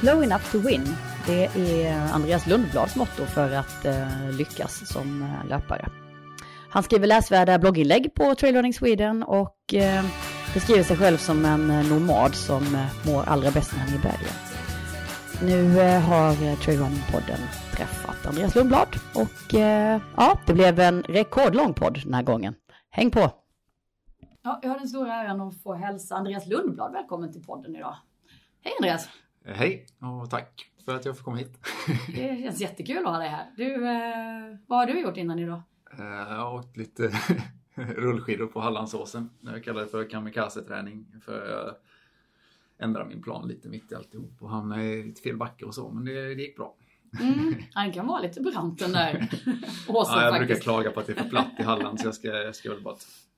Slow enough to win. Det är Andreas Lundblads motto för att eh, lyckas som eh, löpare. Han skriver läsvärda blogginlägg på Trailrunning Sweden och eh, beskriver sig själv som en eh, nomad som eh, mår allra bäst när han är i bergen. Nu har Trailrunning-podden träffat Andreas Lundblad och ja, det blev en rekordlång podd den här gången. Häng på! Ja, jag har den stora äran att få hälsa Andreas Lundblad välkommen till podden idag. Hej Andreas! Eh, hej och tack för att jag får komma hit. det känns jättekul att ha dig här. Du, eh, vad har du gjort innan idag? Eh, jag har åkt lite rullskidor på Hallandsåsen. Jag kallar det för kamikaze-träning. För jag ändrade min plan lite mitt i alltihop och hamnade i lite fel backe och så. Men det, det gick bra. Mm, han kan vara lite brant den där åsen ja, Jag faktiskt. brukar klaga på att det är för platt i Halland så jag ska, jag ska väl bara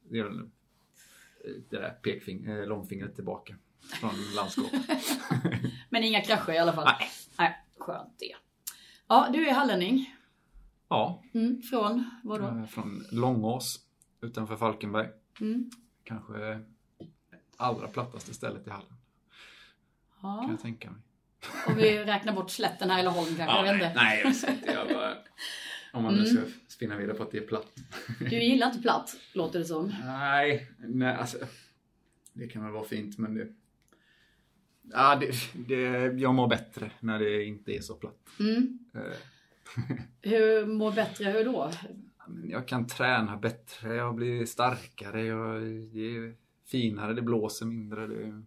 det där pekfing, långfingret tillbaka från landskapet. Men inga krascher i alla fall? Nej. Nej, skönt det. Ja, du är hallänning. Ja. Mm, från vad då? Eh, från Långås utanför Falkenberg. Mm. Kanske allra plattaste stället i Halland. Ja. Kan jag tänka mig. Om vi räknar bort slätten här i Laholm kanske? Ja, jag inte. Nej, jag vet inte. Jag bara, om man nu ska mm. spinna vidare på att det är platt. Du gillar inte platt, låter det som. Nej, nej alltså. Det kan väl vara fint men det, Ja, det, det, jag mår bättre när det inte är så platt. Mm. Eh. hur mår bättre, hur då? Jag kan träna bättre, jag blir starkare, jag, det är finare, det blåser mindre. Det,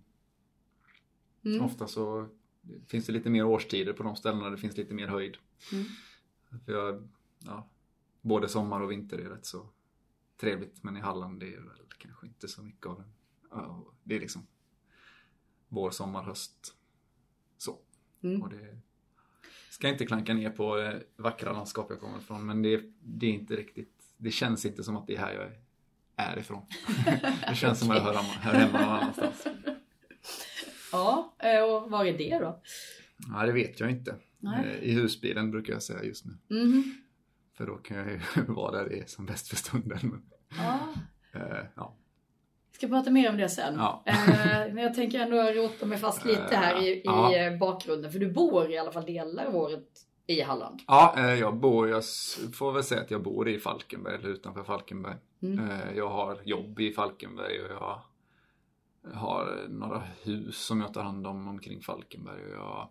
mm. Ofta så finns det lite mer årstider på de ställena det finns lite mer höjd. Mm. För jag, ja, både sommar och vinter är rätt så trevligt men i Halland det är väl kanske inte så mycket av det. Det är liksom vår, sommar, höst. Så. Mm. Och det ska inte klanka ner på det vackra landskap jag kommer ifrån men det, det är inte riktigt, det känns inte som att det är här jag är ifrån. det känns som att jag hör, hör hemma någon annanstans. Ja, eh, och var är det då? Ja, det vet jag inte. Nej. Eh, I husbilen brukar jag säga just nu. Mm. För då kan jag ju vara där det är som bäst för stunden. Ja. Eh, ja ska prata mer om det sen. Ja. Eh, men jag tänker ändå rota mig fast lite här i, ja. i bakgrunden. För du bor i alla fall delar av året i Halland. Ja, eh, jag bor, jag får väl säga att jag bor i Falkenberg eller utanför Falkenberg. Mm. Eh, jag har jobb i Falkenberg och jag har några hus som jag tar hand om omkring Falkenberg. Och jag,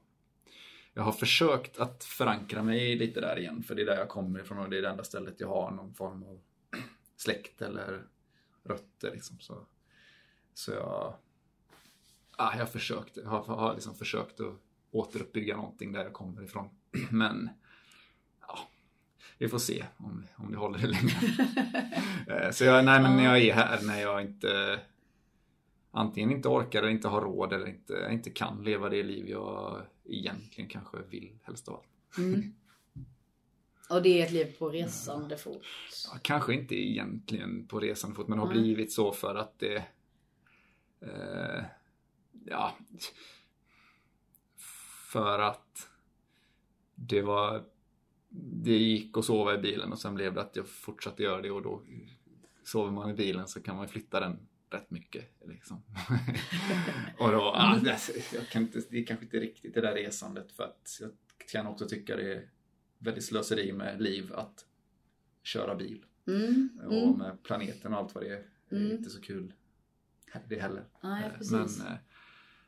jag har försökt att förankra mig lite där igen för det är där jag kommer ifrån och det är det enda stället jag har någon form av släkt eller rötter. Liksom. Så så jag, ja, jag försökte, har, har liksom försökt att återuppbygga någonting där jag kommer ifrån. Men ja, vi får se om, om det håller det länge. Eh, så jag, nej, men när jag är här när jag inte antingen inte orkar eller inte har råd eller inte, inte kan leva det liv jag egentligen kanske vill helst av allt. Mm. Och det är ett liv på resande fot? Ja, kanske inte egentligen på resande fot men det har blivit så för att det eh, ja, för att det var det gick att sova i bilen och sen blev det att jag fortsatte göra det och då sover man i bilen så kan man flytta den rätt mycket. Liksom. och då, ah, det, jag kan inte, det är kanske inte riktigt det där resandet för att jag kan också tycka det är väldigt slöseri med liv att köra bil. Mm, och mm. med planeten och allt vad det är. Det är mm. inte så kul det heller. Nej, eh, men, eh,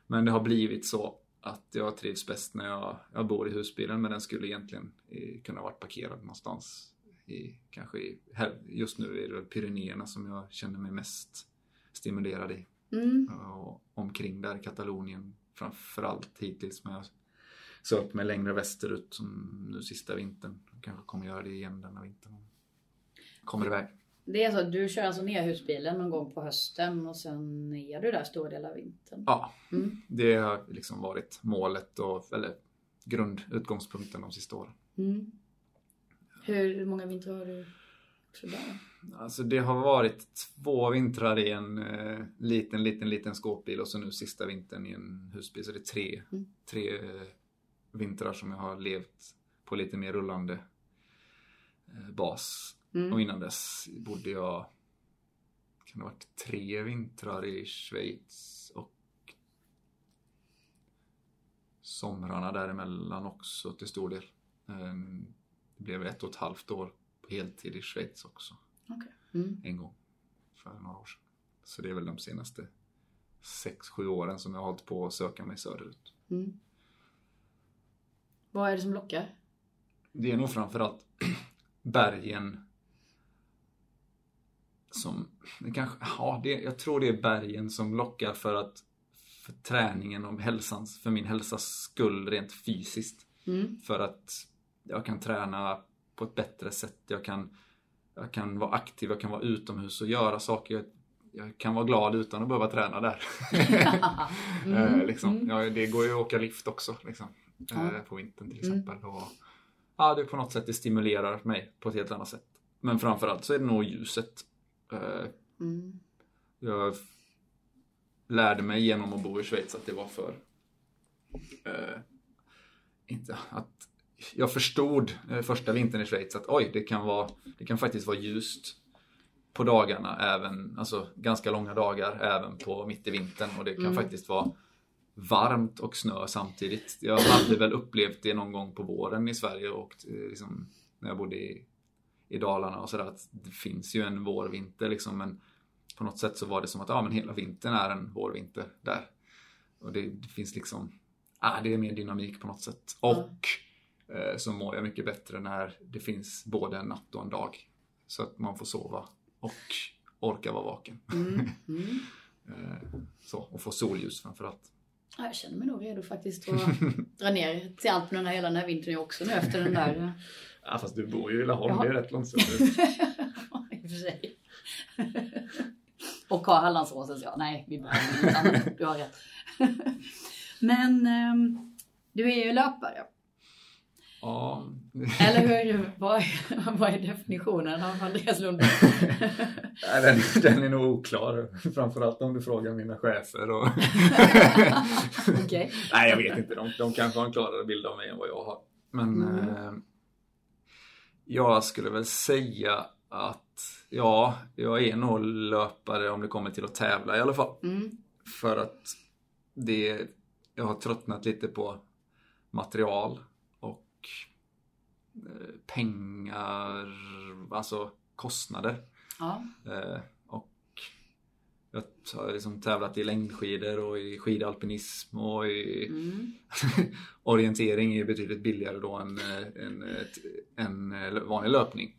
men det har blivit så att jag trivs bäst när jag, jag bor i husbilen men den skulle egentligen kunna varit parkerad någonstans. I, kanske i, just nu är det Pyrenéerna som jag känner mig mest stimulerad i. Mm. Och omkring där, Katalonien framförallt hittills. Men jag sökt mig längre västerut som nu sista vintern. kanske kommer göra det igen denna vintern. Kommer iväg. Det är så att du kör alltså ner husbilen någon gång på hösten och sen är du där stora delar av vintern? Ja, mm. det har liksom varit målet och eller grundutgångspunkten de sista åren. Mm. Hur många vintrar har du också där? Alltså det har varit två vintrar i en eh, liten, liten, liten skåpbil och så nu sista vintern i en husbil. Så det är tre, mm. tre eh, vintrar som jag har levt på lite mer rullande eh, bas. Mm. Och innan dess bodde jag, kan det ha varit tre vintrar i Schweiz och somrarna däremellan också till stor del. Ehm, det blev ett och ett halvt år på heltid i Schweiz också. Okay. Mm. En gång för några år sedan. Så det är väl de senaste sex sju åren som jag har hållit på att söka mig söderut. Mm. Vad är det som lockar? Det är nog framförallt bergen som, det kanske, ja, det, jag tror det är bergen som lockar för att för träningen och hälsans, för min hälsas skull rent fysiskt. Mm. För att jag kan träna på ett bättre sätt. Jag kan, jag kan vara aktiv, jag kan vara utomhus och göra saker. Jag, jag kan vara glad utan att behöva träna där. Mm. Eh, liksom. Mm. ja, det går ju att åka lift också liksom. Ja. Eh, på vintern till Mm. exempel. Och, ja, det på något sätt det stimulerar mig på ett helt annat sätt. Men framförallt så är det nog ljuset. Mm. jag lärde mig genom att bo i Schweiz att det var för... Eh, inte att... Jag förstod eh, första vintern i Schweiz att oj, det kan, vara, det kan faktiskt vara ljust på dagarna även, alltså ganska långa dagar även på mitt i vintern och det kan Mm. faktiskt vara varmt och snö samtidigt. Jag hade väl upplevt det någon gång på våren i Sverige och liksom, när jag bodde i, i Dalarna och sådär att det finns ju en vårvinter liksom men på något sätt så var det som att ja, men hela vintern är en vårvinter där. Och det, det finns liksom, ah, det är mer dynamik på något sätt. Och eh, så mår jag mycket bättre när det finns både en natt och en dag. Så att man får sova och orka vara vaken. Mm. Mm. Eh, så, och få solljus framförallt. Ja, Jag känner mig nog redo faktiskt att dra ner till Alperna hela den här vintern också nu efter den där. Ja, fast du bor ju i Laholm, det är rätt långt söderut. I och för sig. Och ha Hallandsåsen, så ja, nej, vi behöver. Du har rätt. Men ehm, du är ju löpare. Ja, Eller hur? Vad är, vad är definitionen av Andreas Lundberg? Den, den är nog oklar. Framförallt om du frågar mina chefer. Och... Okej. Nej, jag vet inte. De, de kanske har en klarare bild av mig än vad jag har. Men Mm. Jag skulle väl säga att ja, jag är nog löpare om det kommer till att tävla i alla fall. Mm. För att det, jag har tröttnat lite på material och eh, pengar, alltså kostnader. Ja. Eh, jag har liksom tävlat i längdskidor och i skidalpinism och i Mm. orientering är betydligt billigare då än eh, en, en eh, vanlig löpning.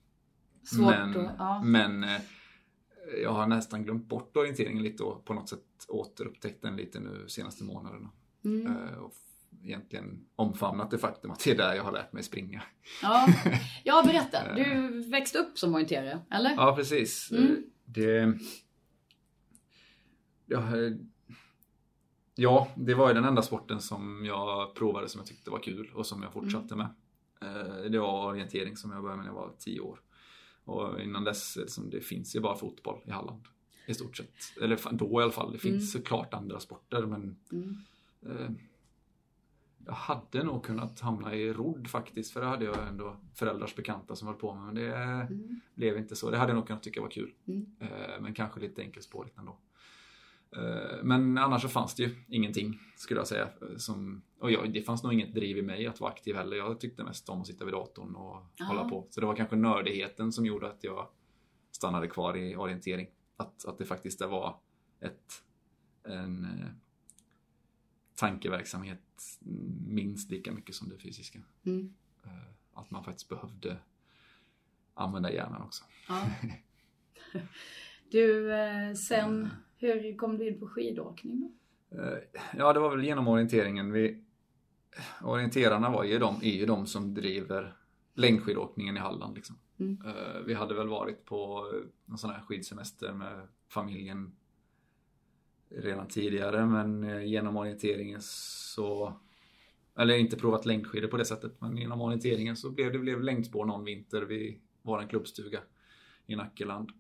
Svårt men. Ja. men eh, jag har nästan glömt bort orienteringen lite och på något sätt återupptäckt den lite nu senaste månaderna. Mm. Eh, Och egentligen omfamnat det faktum att det är där jag har lärt mig springa. Ja. ja, berätta. Du växte upp som orienterare, eller? Ja, precis. Mm. Eh, Det... Ja, eh, ja, det var ju den enda sporten som jag provade som jag tyckte var kul och som jag fortsatte med. Eh, Det var orientering som jag började med när jag var 10 år. Och innan dess, liksom, det finns ju bara fotboll i Halland. I stort sett. Eller då i alla fall. Det finns såklart andra sporter men Mm. eh, jag hade nog kunnat hamna i rodd faktiskt. För det hade jag ändå föräldrars bekanta som höll på med. Men det Mm. blev inte så. Det hade jag nog kunnat tycka var kul. Mm. Eh, men kanske lite enkelspårigt ändå. Eh, men annars så fanns det ju ingenting, skulle jag säga. Som, och jag, det fanns nog inget driv i mig att vara aktiv heller. Jag tyckte mest om att sitta vid datorn och Ja. hålla på. Så det var kanske nördigheten som gjorde att jag stannade kvar i orientering. Att, att det faktiskt var ett, en eh, tankeverksamhet minst lika mycket som det fysiska. Mm. Eh, att man faktiskt behövde använda hjärnan också. Ja. Du, eh, sen, hur kom du in på skidåkning då? Eh, Ja, det var väl genom orienteringen. Vi, orienterarna var ju de, är ju de som driver längdskidåkningen i Halland. Liksom. Mm. Eh, Vi hade väl varit på en sån här skidsemester med familjen redan tidigare men eh, genom orienteringen så eller inte provat längdskidor på det sättet men genom orienteringen så blev det blev längdspår någon vinter vid vår klubbstuga i Nackeland.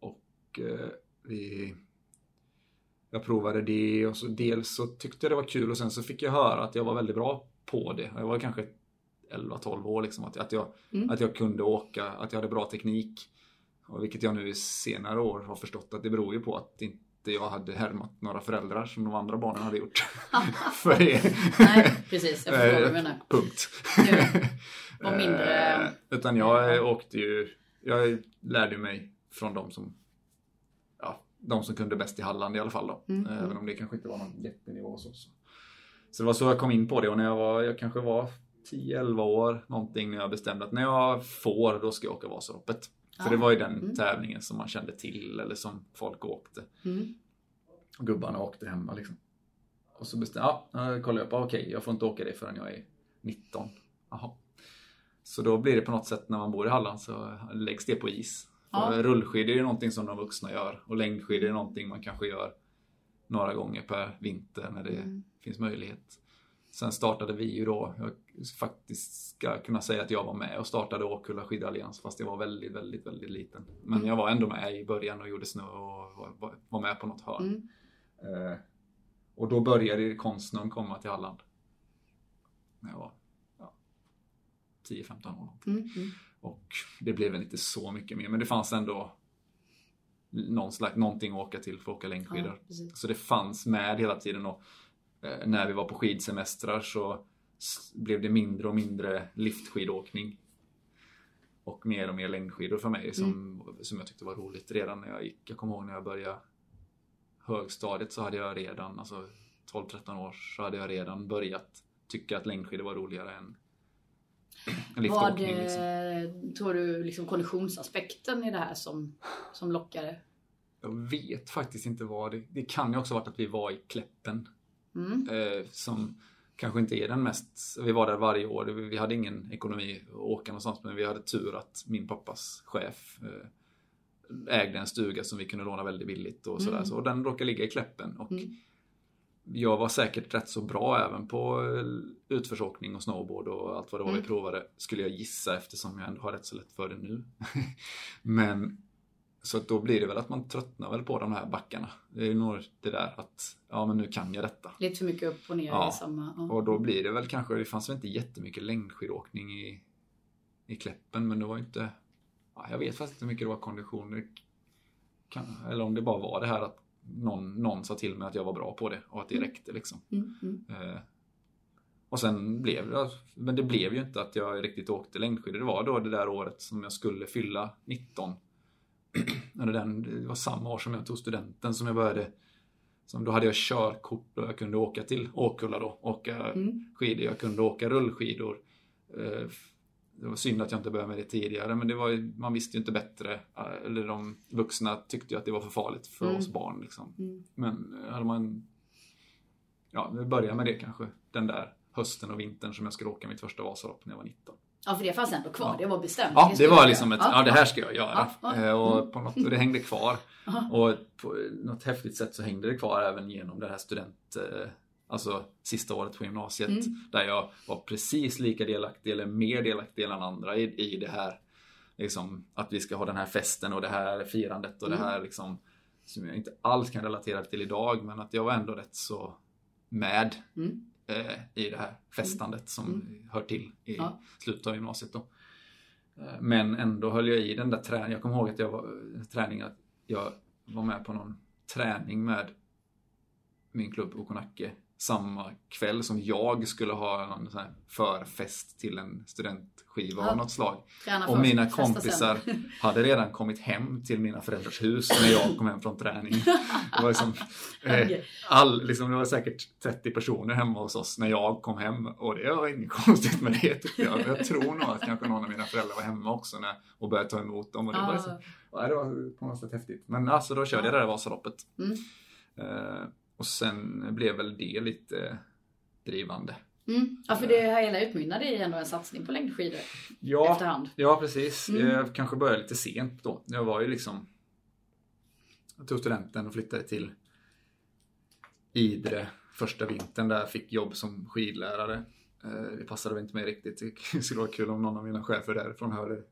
Och vi jag provade det och så dels så tyckte jag det var kul och sen så fick jag höra att jag var väldigt bra på det. Jag var kanske 11-12 år liksom. Att, att, jag, Mm. att jag kunde åka, att jag hade bra teknik. Och vilket jag nu i senare år har förstått att det beror ju på att inte jag hade härmat några föräldrar som de andra barnen hade gjort. För det. Nej, precis. Jag förstår vad du menar. Punkt. Var mindre... Eh, Utan jag åkte ju, jag lärde mig från de som, de som kunde bäst i Halland i alla fall då. Mm, Även om det kanske inte var någon jättenivå så. Så Så det var så jag kom in på det och när jag var, jag kanske var 10-11 år någonting när jag bestämde att när jag får då ska jag åka Vasaloppet. För Ja. det var ju den Mm. tävlingen som man kände till eller som folk åkte. Mm. Gubbarna åkte hemma liksom. Och så bestämde jag, ja, kollade jag på, okej, jag får inte åka det förrän jag är 19. Jaha. Så då blir det på något sätt när man bor i Halland så läggs det på is. Ja. Rullskidor är någonting som de vuxna gör och längdskidor är någonting man kanske gör några gånger per vinter när det Mm. finns möjlighet. Sen startade vi ju då, jag faktiskt ska kunna säga att jag var med och startade Åkulla skidallians fast jag var väldigt, väldigt, väldigt liten. Men Mm. jag var ändå med i början och gjorde snö och var, med på något hörn. Mm. Eh, och då började Konstnären komma till Halland. När jag var ja, 10-15 år. någonting. Mm. Mm. Och det blev väl inte så mycket mer, men det fanns ändå någon slags, någonting att åka till för att åka längdskidor. Ja. Så det fanns med hela tiden och eh, när vi var på skidsemestrar så blev det mindre och mindre liftskidåkning. Och mer och mer längdskidor för mig som, som jag tyckte var roligt redan när jag gick. Jag kommer ihåg när jag började högstadiet så hade jag redan, alltså 12-13 år, så hade jag redan börjat tycka att längdskidor var roligare än Vad. Liksom. eh, tror du liksom kollisionsaspekten i det här som, som lockade? Jag vet faktiskt inte vad det... Det kan ju också varit att vi var i Kläppen. Mm. Eh, som kanske inte är den mest... Vi var där varje år. Vi hade ingen ekonomi att åka någonstans. Men vi hade tur att min pappas chef eh, ägde en stuga som vi kunde låna väldigt billigt. Och, sådär. Mm. Så, och den råkade ligga i Kläppen. Och Mm. Jag var säkert rätt så bra även på eh, utförsåkning och snowboard och allt vad det var vi Mm. provade. Skulle jag gissa eftersom jag ändå har rätt så lätt för det nu. Men så att då blir det väl att man tröttnar väl på de här backarna. Det är nog det där att ja men nu kan jag detta. Lite för mycket upp och ner Ja. i samma... Ja. Och då blir det väl kanske, det fanns väl inte jättemycket längdskidåkning i, i Kläppen men det var inte, ja, jag vet faktiskt inte hur mycket det var kondition. Det Kan, eller om det bara var det här att någon, någon sa till mig att jag var bra på det och att det Mm. räckte liksom. Mm. Mm. Eh, och sen blev det, men det blev ju inte att jag riktigt åkte längdskidor. Det var då det där året som jag skulle fylla 19. Eller den, det var samma år som jag tog studenten som jag började. Som då hade jag körkort och jag kunde åka till Åkulla då. Åka Mm. skidor, jag kunde åka rullskidor. Eh, Det var synd att jag inte började med det tidigare men det var ju, man visste ju inte bättre. Eh, Eller de vuxna tyckte ju att det var för farligt för Mm. oss barn. Liksom. Mm. Men eh, hade man... Ja, vi börjar med det kanske. Den där hösten och vintern som jag skulle åka mitt första Vasalopp när jag var 19. Ja, för det fanns ändå kvar. Ja. Det var bestämt. Ja, det var liksom ett, göra. ja det här ska jag göra. Ja, ja. Eh, Och, på något, och det hängde kvar. Och på något häftigt sätt så hängde det kvar även genom det här student... eh, Alltså sista året på gymnasiet. Mm. Där jag var precis lika delaktig eller mer delaktig än andra i, i det här. Liksom att vi ska ha den här festen och det här firandet och Mm. det här liksom. Som jag inte alls kan relatera till idag men att jag var ändå rätt så med Mm. eh, i det här festandet som Mm. hör till i Ja. slutet av gymnasiet då. Eh, Men ändå höll jag i den där träningen. Jag kommer ihåg att jag var, träningen, att jag var med på någon träning med min klubb Okonacke samma kväll som jag skulle ha här förfest till en studentskiva Ja. av något slag. Träna Och mina kompisar hade redan kommit hem till mina föräldrars hus när jag kom hem från träning. Det var liksom, eh, all, liksom, det var säkert 30 personer hemma hos oss när jag kom hem och det var inget konstigt med det tyckte jag. Jag tror nog att kanske någon av mina föräldrar var hemma också när, och började ta emot dem. Och det, var liksom, ja, det var på något sätt häftigt. Men alltså då körde jag det där Vasaloppet. Mm. Eh, och sen blev väl det lite drivande. Mm. Ja, för det här hela utmynnade i ändå en satsning på längdskidor Ja, efterhand. Ja, precis. Mm. Jag kanske började lite sent då. Jag var ju liksom... Jag tog studenten och flyttade till Idre första vintern där jag fick jobb som skidlärare. Eh, Det passade väl inte mig riktigt. Det skulle vara kul om någon av mina chefer därifrån hörde,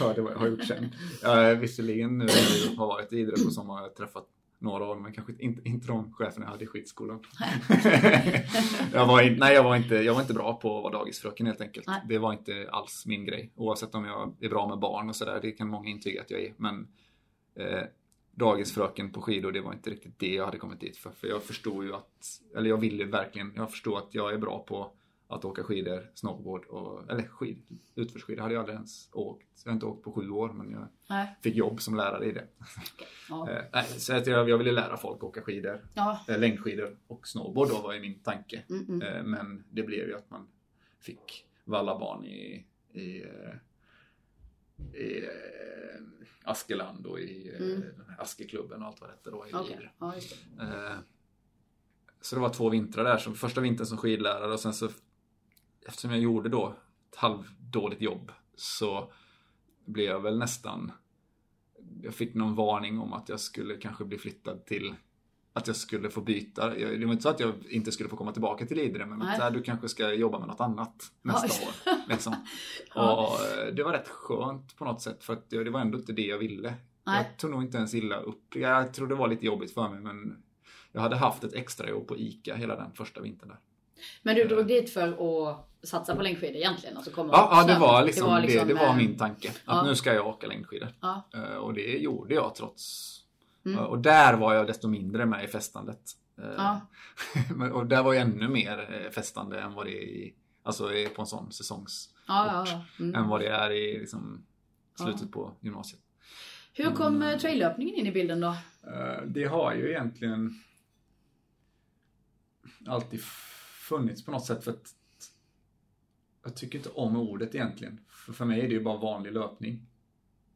hörde vad jag har gjort sen. Jag, visserligen nu när jag har varit i Idre på sommaren har jag träffat några år, men kanske inte, inte de cheferna jag hade i skidskolan. jag, var in, nej, jag, var inte, jag var inte bra på att vara dagisfröken helt enkelt. Nej. Det var inte alls min grej. Oavsett om jag är bra med barn och sådär, det kan många intyga att jag är. Men eh, dagisfröken på skidor, det var inte riktigt det jag hade kommit dit för. För jag förstod ju att, eller jag ville verkligen, jag förstod att jag är bra på att åka skidor, snowboard och, eller skid, utförsskidor hade jag aldrig ens åkt. Jag har inte åkt på sju år men jag Nej. fick jobb som lärare i det. Ja. Eh, nej, så att jag, jag ville lära folk åka skidor, Ja. eh, längdskidor och snowboard då var ju min tanke. Mm, mm. Men det blev ju att man fick valla barn i, i, i Askeland och i Mm. Askeklubben och allt vad det hette då. I. Idre. Ja, det. Så det var två vintrar där. Så första vintern som skidlärare och sen så eftersom jag gjorde då ett halvdåligt jobb så blev jag väl nästan jag fick någon varning om att jag skulle kanske bli flyttad till att jag skulle få byta. Jag- Det var inte så att jag inte skulle få komma tillbaka till Idre men Nej. att du kanske ska jobba med något annat nästa år. Liksom. Och eh, det var rätt skönt på något sätt för att det det var ändå inte det jag ville. Nej. Jag tog nog inte ens illa upp. Jag tror det var lite jobbigt för mig men jag hade haft ett extrajobb på ICA hela den första vintern där. Men du drog dit för att satsa på längdskidor egentligen? Alltså komma Ja, ja det, snön. var liksom, det, det var eh, min tanke. Att ja. nu ska jag åka längdskidor. Ja. Eh, Och det gjorde jag trots... Mm. Och där var jag desto mindre med i festandet. Eh, Ja. Och där var jag ännu mer eh, festande än vad det är i, alltså på en sån säsongs... Ja, ja. Mm. Än vad det är i liksom, slutet på gymnasiet. Hur kom Mm. mm. traillöpningen in i bilden då? Eh, Det har ju egentligen alltid funnits på något sätt för att jag tycker inte om ordet egentligen. För, för mig är det ju bara vanlig löpning.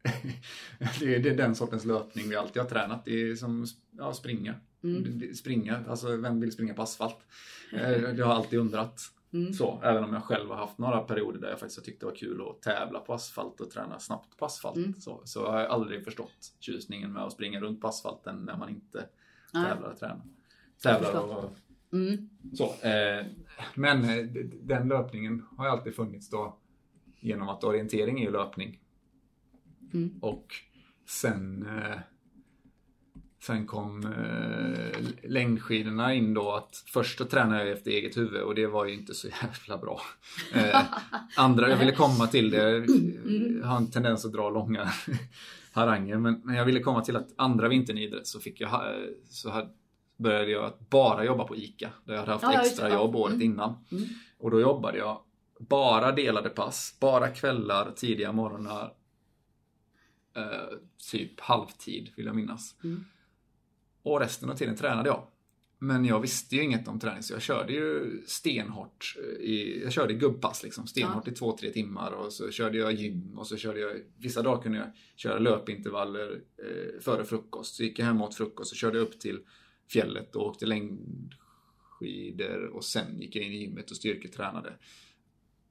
det, är, det är den sortens löpning vi alltid har tränat. Det är som ja, springa. Mm. Springa, alltså vem vill springa på asfalt? Eh, Det har alltid undrat. Mm. Så, även om jag själv har haft några perioder där jag faktiskt har tyckt det var kul att tävla på asfalt och träna snabbt på asfalt. Mm. Så, så har jag aldrig förstått tjusningen med att springa runt på asfalten när man inte tävlar och tränar. Tävlar och Mm. så. Eh, men eh, den löpningen har ju alltid funnits då genom att orientering är ju löpning. Mm. Och sen eh, Sen kom eh, längdskidorna in då att först så tränade jag efter eget huvud och det var ju inte så jävla bra. Eh, andra, jag ville komma till det, jag har en tendens att dra långa haranger men, men jag ville komma till att andra vintern i idrott så fick jag, ha- så hade, började jag att bara jobba på ICA. Där jag hade haft Ja, extra Ja. jobb året Mm. innan. Mm. Och då jobbade jag bara delade pass, bara kvällar, tidiga morgnar. Eh, typ halvtid vill jag minnas. Mm. Och resten av tiden tränade jag. Men jag visste ju inget om träning så jag körde ju stenhårt. eh, I, jag körde gubbpass liksom, stenhårt i två, tre timmar och så körde jag gym och så körde jag, vissa dagar kunde jag köra löpintervaller eh, före frukost. Så gick jag hem och åt frukost och körde upp till fjället och åkte längdskidor och sen gick jag in i gymmet och styrketränade.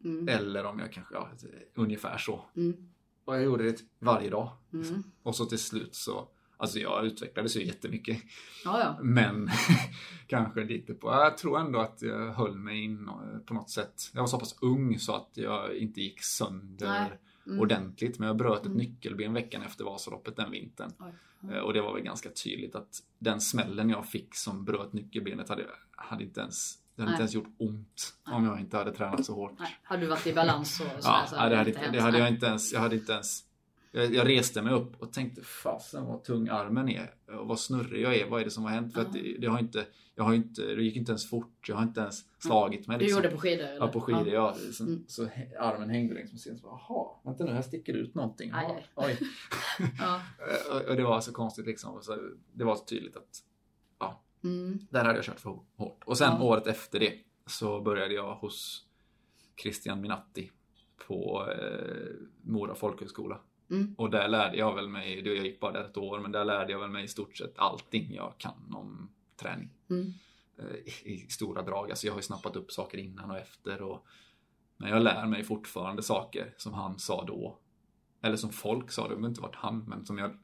Mm. Eller om jag kanske, ja, ungefär så. Mm. Och jag gjorde det varje dag. Mm. Och så till slut så, alltså jag utvecklades ju jättemycket. Ja, ja. Men kanske lite på, jag tror ändå att jag höll mig in eh, på något sätt. Jag var så pass ung så att jag inte gick sönder Nej. Mm. ordentligt. Men jag bröt ett Mm. nyckelben veckan efter Vasaloppet den vintern. Eh, Och det var väl ganska tydligt att den smällen jag fick som bröt nyckelbenet hade, hade inte ens det hade Nej. inte ens gjort ont om jag inte hade tränat så hårt. Nej. Hade du varit i balans Ja, så nej, det hade, det jag Nej. inte ens, jag hade inte ens jag, jag reste mig upp och tänkte fasen vad tung armen är och vad snurrig jag är. Vad är det som har hänt? För att det, det har inte, jag har inte, det gick inte ens fort. Jag har inte ens slagit mig. Du liksom. gjorde på skidor? Eller? Ja, på skidor, ja. Så, Mm. så armen hängde längs med scenen. Jaha, vänta nu, här sticker ut någonting. Jaha. Oj. Ja. Och- och det var så konstigt liksom. Så det var så tydligt att Mm. där hade jag kört för hårt. Och sen Ja. året efter det så började jag hos Christian Minatti på eh, Mora folkhögskola. Mm. Och där lärde jag väl mig, jag gick bara där ett år, men där lärde jag väl mig i stort sett allting jag kan om träning. Mm. Eh, I, I stora drag. Alltså jag har ju snappat upp saker innan och efter. Och, men jag lär mig fortfarande saker som han sa då. Eller som folk sa, det har inte varit han, men som jag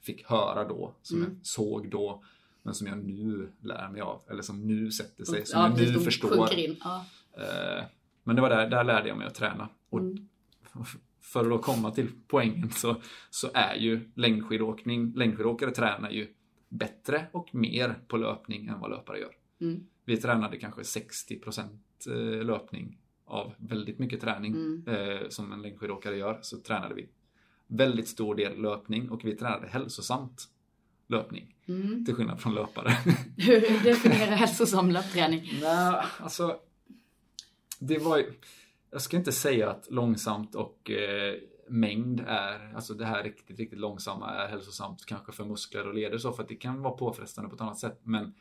fick höra då. Som Mm. jag såg då. Men som jag nu lär mig av. Eller som nu sätter sig. Som Ja, jag nu förstår. Ja. Eh, Men det var där, där lärde jag mig att träna. Och Mm. För att då komma till poängen så, så är ju längdskidåkning, längdskidåkare tränar ju bättre och mer på löpning än vad löpare gör. Mm. Vi tränade kanske 60% eh, löpning av väldigt mycket träning Mm. eh, som en längdskidåkare gör. Så tränade vi väldigt stor del löpning och vi tränade hälsosamt. löpning. Mm. Till skillnad från löpare. Hur definierar hälsosam löpträning? Nej, alltså. Det var ju, Jag ska inte säga att långsamt och eh, mängd är, alltså det här riktigt, riktigt långsamma är hälsosamt kanske för muskler och leder så för att det kan vara påfrestande på ett annat sätt. Men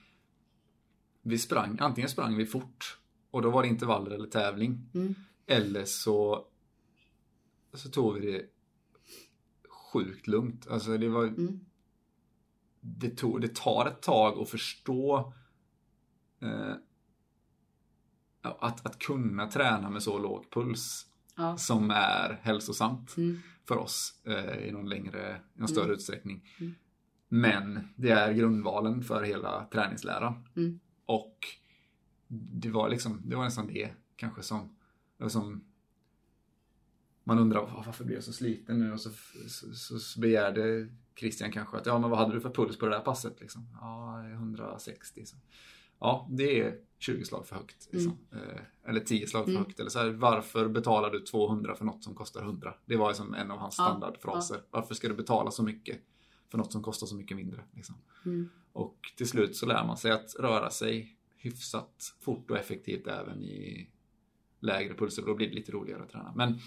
vi sprang, antingen sprang vi fort och då var det intervaller eller tävling. Mm. Eller så, så tog vi det sjukt lugnt. Alltså det var Mm. det, tog, det tar ett tag att förstå eh, att, att kunna träna med så låg puls Ja. som är hälsosamt Mm. för oss eh, i någon längre, i någon större Mm. utsträckning. Mm. Men det är grundvalen för hela träningsläran. Mm. Och det var liksom, det var nästan det kanske som, som man undrar "Åh, varför blir jag så sliten nu? Och så, så, så, så begärde Christian kanske att ja, men vad hade du för puls på det där passet? Liksom? Ja, 160. Så. Ja, det är 20 slag för högt. Liksom. Eh, eller 10 slag för Mm. högt. Eller så här, varför betalar du 200 för något som kostar 100? Det var liksom en av hans Ja, standardfraser. Varför ska du betala så mycket för något som kostar så mycket mindre? Liksom. Mm. Och till slut så lär man sig att röra sig hyfsat fort och effektivt även i lägre pulser. Då blir det lite roligare att träna. Men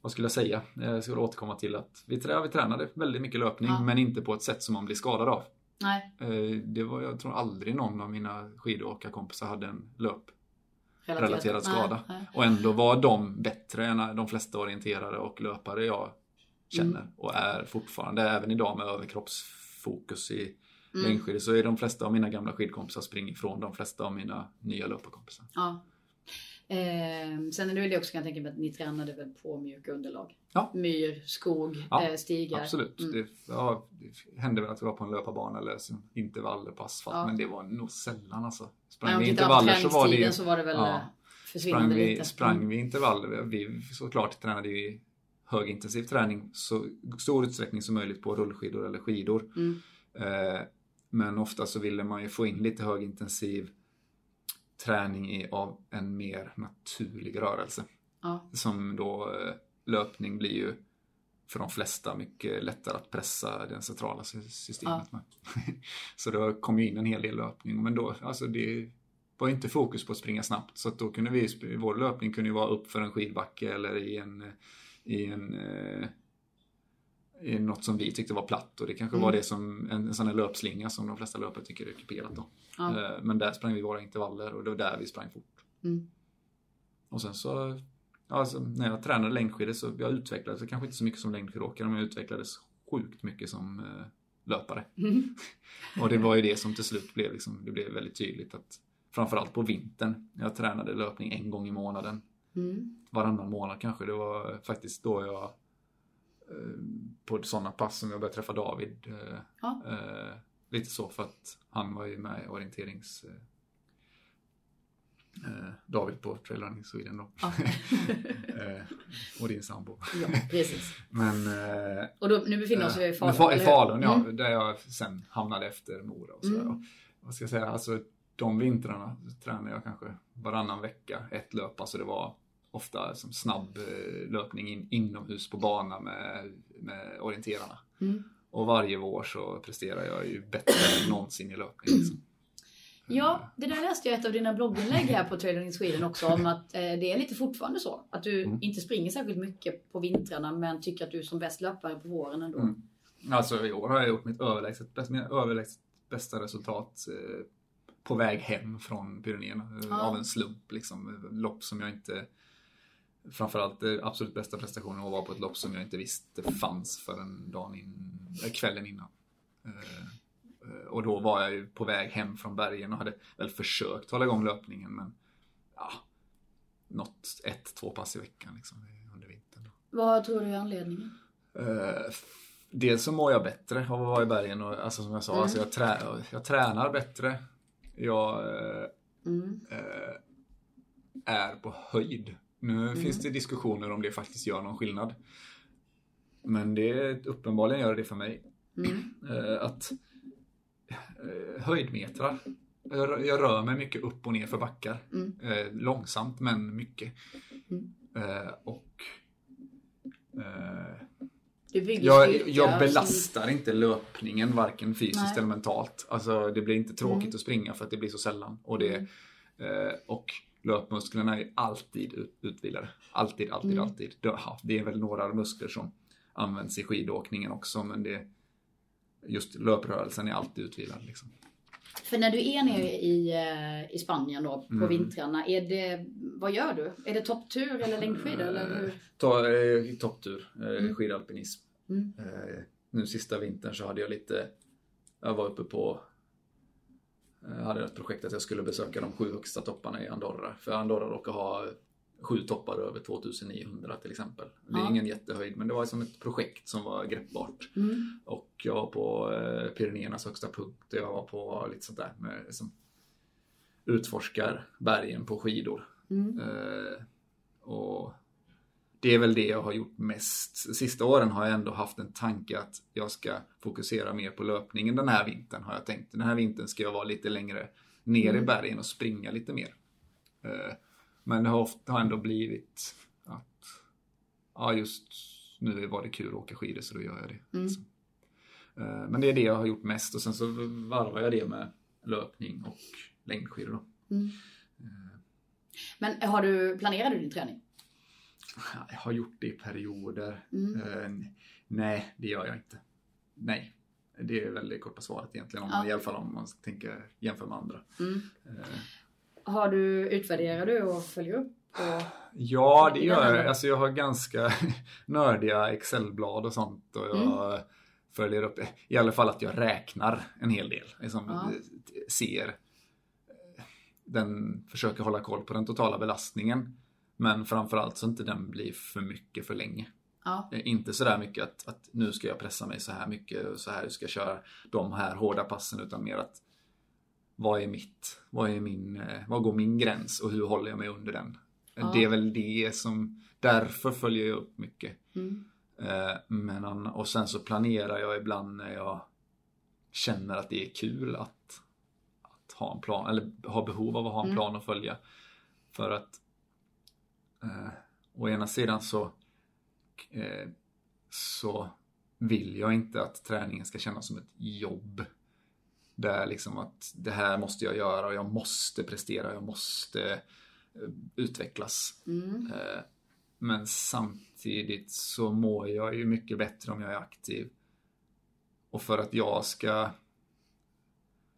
vad skulle jag säga? Jag skulle återkomma till att vi, trä, vi tränade väldigt mycket löpning Ja. men inte på ett sätt som man blir skadad av. Nej, Eh, Det var, jag tror aldrig någon av mina skidåkarkompisar hade en löp relaterat. relaterad skada. Nej, nej. Och ändå var de bättre än de flesta orienterare och löpare jag känner. Mm. Och är fortfarande, även idag med överkroppsfokus i Mm. längdskidor, så är de flesta av mina gamla skidkompisar springer ifrån de flesta av mina nya löparkompisar. Ja. Eh, sen är det väl det också kan jag tänka mig att ni tränade väl på mjuka underlag? Ja. Myr, skog, Ja, eh, stigar. Absolut. Mm. Det, ja, det hände väl att vi var på en löparbana eller intervaller på asfalt, Ja. men det var nog sällan alltså. Nej, Sprang om vi intervaller så var det ju... så var det väl Ja. ja. Sprang vi, lite. sprang Mm. vi intervaller, vi såklart tränade vi högintensiv träning så stor utsträckning som möjligt på rullskidor eller skidor. Mm. Eh, men ofta så ville man ju få in lite högintensiv träning i, av en mer naturlig rörelse. Ja. Som då eh, löpning blir ju för de flesta mycket lättare att pressa det centrala sy- systemet med. så då kom ju in en hel del löpning. Men då, alltså det var inte fokus på att springa snabbt. Så då kunde vi, vår löpning kunde ju vara upp för en skidbacke eller i en, i en i något som vi tyckte var platt och det kanske var Mm. det som en, en sån här löpslinga som de flesta löpare tycker är kuperat då. Ja. Eh, Men där sprang vi våra intervaller och det var där vi sprang fort. Mm. Och sen så, alltså, när jag tränade längdskidor så jag utvecklades, så kanske inte så mycket som längdskidåkare, men jag utvecklades sjukt mycket som eh, löpare. Mm. Och det var ju det som till slut blev, liksom, det blev väldigt tydligt att framförallt på vintern, jag tränade löpning en gång i månaden, Mm. varannan månad kanske, det var faktiskt då jag på sådana pass som jag började träffa David. eh, Ja. eh, lite så för att han var ju med i orienterings... Eh, eh, David på Trail Running Sweden då. Ja. eh, och din sambo. ja, precis. Men... Eh, Och då, nu befinner vi oss eh, i Falun. Fa- I? Falun, ja. Mm. Där jag sen hamnade efter Mora och sådär. Mm. Vad ska jag säga, alltså de vintrarna tränade jag kanske varannan vecka ett löp. Alltså det var ofta som snabb eh, löpning in, inomhus på bana med, med orienterarna. Mm. Och varje vår så presterar jag ju bättre än någonsin i löpning. Liksom. Ja, det där läste jag i ett av dina blogginlägg här på Trail Running Sweden också om att eh, det är lite fortfarande så. Att du Mm. inte springer särskilt mycket på vintrarna men tycker att du är som bäst löpare på våren ändå. Mm. Alltså i år har jag gjort mitt överlägset, bäst- mina överlägset bästa resultat eh, på väg hem från Pyrenéerna. eh, Ja. Av en slump liksom. Lopp som jag inte Framförallt det absolut bästa prestationen var att vara på ett lopp som jag inte visste fanns förrän dagen in, eh, kvällen innan. Eh, eh, Och då var jag ju på väg hem från bergen och hade väl försökt hålla igång löpningen men ja, något ett, två pass i veckan liksom under vintern. Vad tror du är anledningen? Eh, dels så mår jag bättre av att vara i bergen och alltså som jag sa, Mm. alltså jag, trä, jag tränar bättre. Jag eh, Mm. eh, är på höjd. Nu Mm. finns det diskussioner om det faktiskt gör någon skillnad. Men det uppenbarligen gör det för mig. Mm. Eh, att eh, höjdmetrar. Jag, rör- mig mycket upp och ner för backar. Mm. Eh, långsamt men mycket. Mm. Och Jag, jag belastar inte löpningen varken fysiskt Nej. eller mentalt. Alltså det blir inte tråkigt Mm. att springa för att det blir så sällan. Och, det, Mm. och löpmusklerna är alltid ut, utvilade. Alltid, alltid, Mm. alltid. Det, är väl några muskler som används i skidåkningen också men det just löprörelsen är alltid utvilad. Liksom. För när du är nere i, eh, i Spanien då på Mm. vintrarna, är det, vad gör du? Är det topptur eller längdskidor? Eller hur? Ta eh, topptur, eh, Mm. skidalpinism. Mm. Eh, nu sista vintern så hade jag lite, jag var uppe på, jag hade ett projekt att jag skulle besöka de sju högsta topparna i Andorra. För Andorra råkar ha sju toppar över 2900 till exempel. Det är Ja. ingen jättehöjd men det var som ett projekt som var greppbart. Mm. Och jag var på eh, Pyrenéernas högsta punkt och jag var på lite sånt där med, som utforskar bergen på skidor. Mm. Eh, och det är väl det jag har gjort mest. Sista åren har jag ändå haft en tanke att jag ska fokusera mer på löpningen den här vintern har jag tänkt. Den här vintern ska jag vara lite längre ner i Mm. bergen och springa lite mer. Eh, men det har ofta ändå blivit att ja just nu var det kul att åka skidor så då gör jag det. Mm. Så. Eh, Men det är det jag har gjort mest och sen så varvar jag det med löpning och längdskidor. Mm. Men har du, planerar du din träning? Jag har gjort det i perioder. Mm. Eh, nej, det gör jag inte. Nej. Det är väl det korta svaret egentligen. Om Ja. man, I alla fall om man tänker jämföra med andra. Mm. Eh, Har du, utvärderar du och följer upp? Och, ja, det gör jag. Alltså, jag har ganska nördiga Excel-blad och sånt. Och jag Mm. följer upp, i alla fall att jag räknar en hel del. Liksom, Ja. Ser eh, den, försöker hålla koll på den totala belastningen. Men framförallt så inte den blir för mycket för länge. ja. Eh, Inte sådär mycket att, att nu ska jag pressa mig så här mycket och så här ska jag köra de här hårda passen utan mer att vad är mitt, vad är min, eh, vad går min gräns och hur håller jag mig under den? Ja. Det är väl det som, därför följer jag upp mycket. Mm. Eh, Men, och sen så planerar jag ibland när jag känner att det är kul att, att ha en plan, eller ha behov av att ha en Mm. plan att följa. För att eh, å ena sidan så eh, så vill jag inte att träningen ska kännas som ett jobb. Där liksom att det här måste jag göra och jag måste prestera, jag måste eh, utvecklas. Mm. Eh, Men samtidigt så mår jag ju mycket bättre om jag är aktiv. Och för att jag ska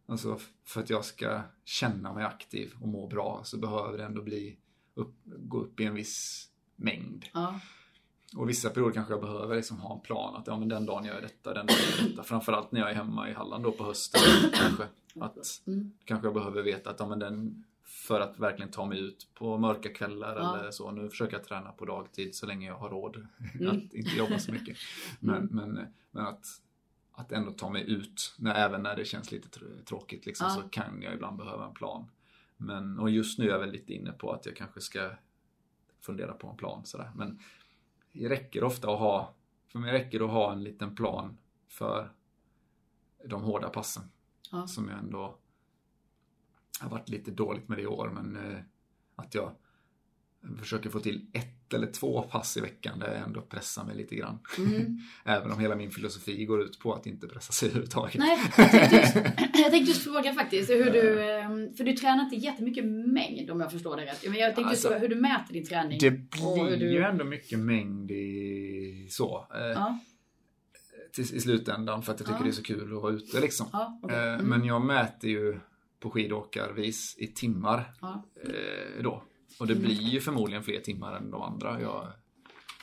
Alltså för att jag ska känna mig aktiv och må bra så behöver det ändå bli upp, gå upp i en viss mängd. Ja. Och vissa perioder kanske jag behöver liksom ha en plan att ja, men den dagen gör jag detta, den dagen gör jag detta. Framförallt när jag är hemma i Halland då på hösten kanske. Att Mm. kanske jag behöver veta att ja, men den, för att verkligen ta mig ut på mörka kvällar Ja. eller så. Nu försöker jag träna på dagtid så länge jag har råd Mm. att inte jobba så mycket. Men, Mm. men, men att, att ändå ta mig ut, när, även när det känns lite tr- tråkigt liksom, Ja. så kan jag ibland behöva en plan. Men, och just nu är jag väl lite inne på att jag kanske ska fundera på en plan sådär. Men det räcker ofta att ha, för mig räcker det att ha en liten plan för de hårda passen. Ja. Som jag ändå har varit lite dåligt med det i år, men eh, att jag försöker få till ett eller två pass i veckan där jag ändå pressar mig lite grann. Mm. Även om hela min filosofi går ut på att inte pressa sig överhuvudtaget. Nej, jag tänkte, just, jag tänkte just fråga faktiskt hur du, ehm, för du tränar inte jättemycket mängd om jag förstår det rätt. Men jag tänkte just Alltså, fråga hur du mäter din träning. Det blir du- ju ändå mycket mängd i så. Eh, Ja, till, I slutändan för att jag tycker Ja. det är så kul att vara ute liksom. ja, okej. Eh, Mm. Men jag mäter ju på skidåkarvis i timmar eh, då. Och det Mm. blir ju förmodligen fler timmar än de andra jag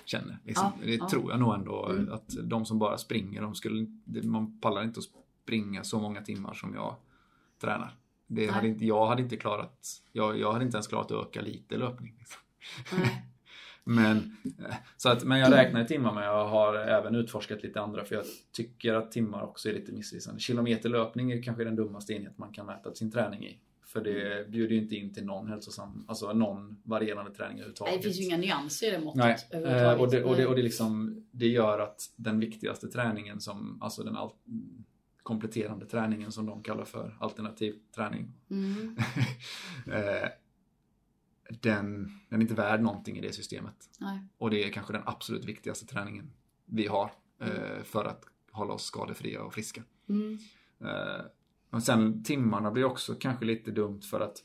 känner. Liksom. Ja, Det ja. tror jag nog ändå Mm. att de som bara springer, de skulle, man pallar inte att springa så många timmar som jag tränar. Det Nej. hade inte, jag hade inte klarat, jag, jag hade inte ens klarat att öka lite löpning. Liksom. Men, eh, så att, men jag räknar i timmar men jag har även utforskat lite andra för jag tycker att timmar också är lite missvisande. Kilometerlöpning är kanske den dummaste enhet man kan mäta sin träning i. För det bjuder ju inte in till någon hälsosam, alltså någon varierande träning Nej, överhuvudtaget. det finns ju inga nyanser i det måttet. Nej, eh, överhuvudtaget. och, det, och, det, och det, liksom, det gör att den viktigaste träningen som, alltså den all, kompletterande träningen som de kallar för alternativ träning. Mm. eh, den, den är inte värd någonting i det systemet. Nej. Och det är kanske den absolut viktigaste träningen vi har. eh, för att hålla oss skadefria och friska. Mm. Och sen timmarna blir också kanske lite dumt för att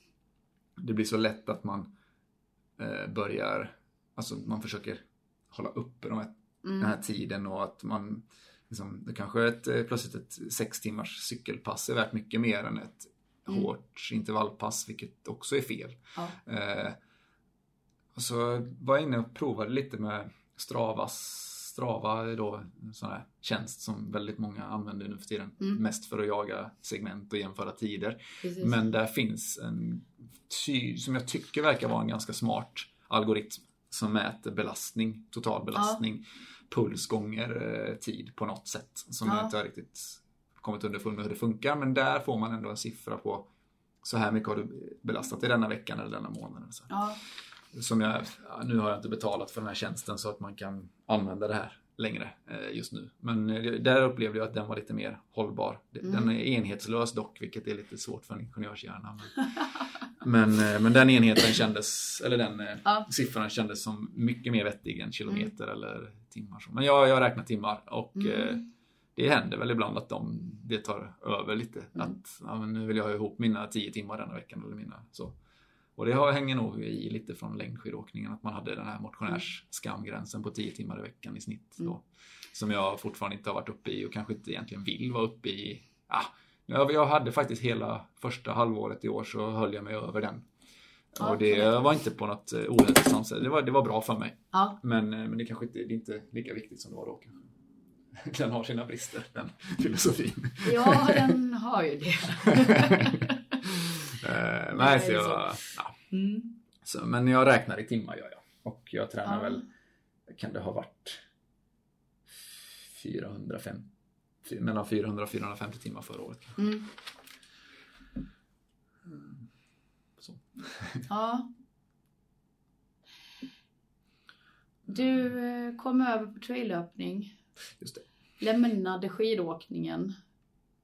det blir så lätt att man eh, börjar, alltså man försöker hålla uppe de här, Mm. den här tiden och att man liksom, det kanske är ett, eh, plötsligt ett sex timmars cykelpass är värt mycket mer än ett Mm. hårt intervallpass, vilket också är fel. Ja. Eh, och så var jag inne och provade lite med Stravas Strava är då en sån här tjänst som väldigt många använder nu för tiden. Mm. Mest för att jaga segment och jämföra tider. Precis. Men där finns en ty, som jag tycker verkar vara en ganska smart algoritm som mäter belastning, total belastning, puls gånger eh, tid på något sätt. Som Ja. jag inte har riktigt kommit underfund med hur det funkar. Men där får man ändå en siffra på så här mycket har du belastat i denna veckan eller denna månaden. Så. Ja. Som jag, ja, nu har jag inte betalat för den här tjänsten så att man kan använda det här längre eh, just nu. Men eh, där upplevde jag att den var lite mer hållbar. Mm. Den är enhetslös dock, vilket är lite svårt för en ingenjörshjärna. Men, men, eh, men den enheten kändes, eller den Ja. siffran kändes som mycket mer vettig än kilometer eller timmar. Men jag, jag räknar timmar och Mm. det händer väl ibland att de, det tar över lite. Mm. Att ja, nu vill jag ha ihop mina 10 timmar denna veckan eller mina så. Och det har- hänger nog i lite från längdskidåkningen att man hade den här motionärsskamgränsen på 10 timmar i veckan i snitt. Då, Mm. Som jag fortfarande inte har varit uppe i och kanske inte egentligen vill vara uppe i. Ah, jag hade faktiskt hela första halvåret i år så höll jag mig över den. Ja, och det var inte på något eh, ohälsosamt sätt. Det var, det var bra för mig. Ja. Men, eh, men det kanske inte, det är inte lika viktigt som det var då kanske. Den har sina brister, den filosofin. ja, den har ju det. Eh, nej, så jag, ja, Mm. så, men jag räknar i timmar gör jag. Och jag tränar Ja. väl, kan det ha varit 450, fy- mellan 400 och 450 timmar förra året. Mm. Så. Ja. Du eh, kom över på traillöpning. Just det. Lämnade skidåkningen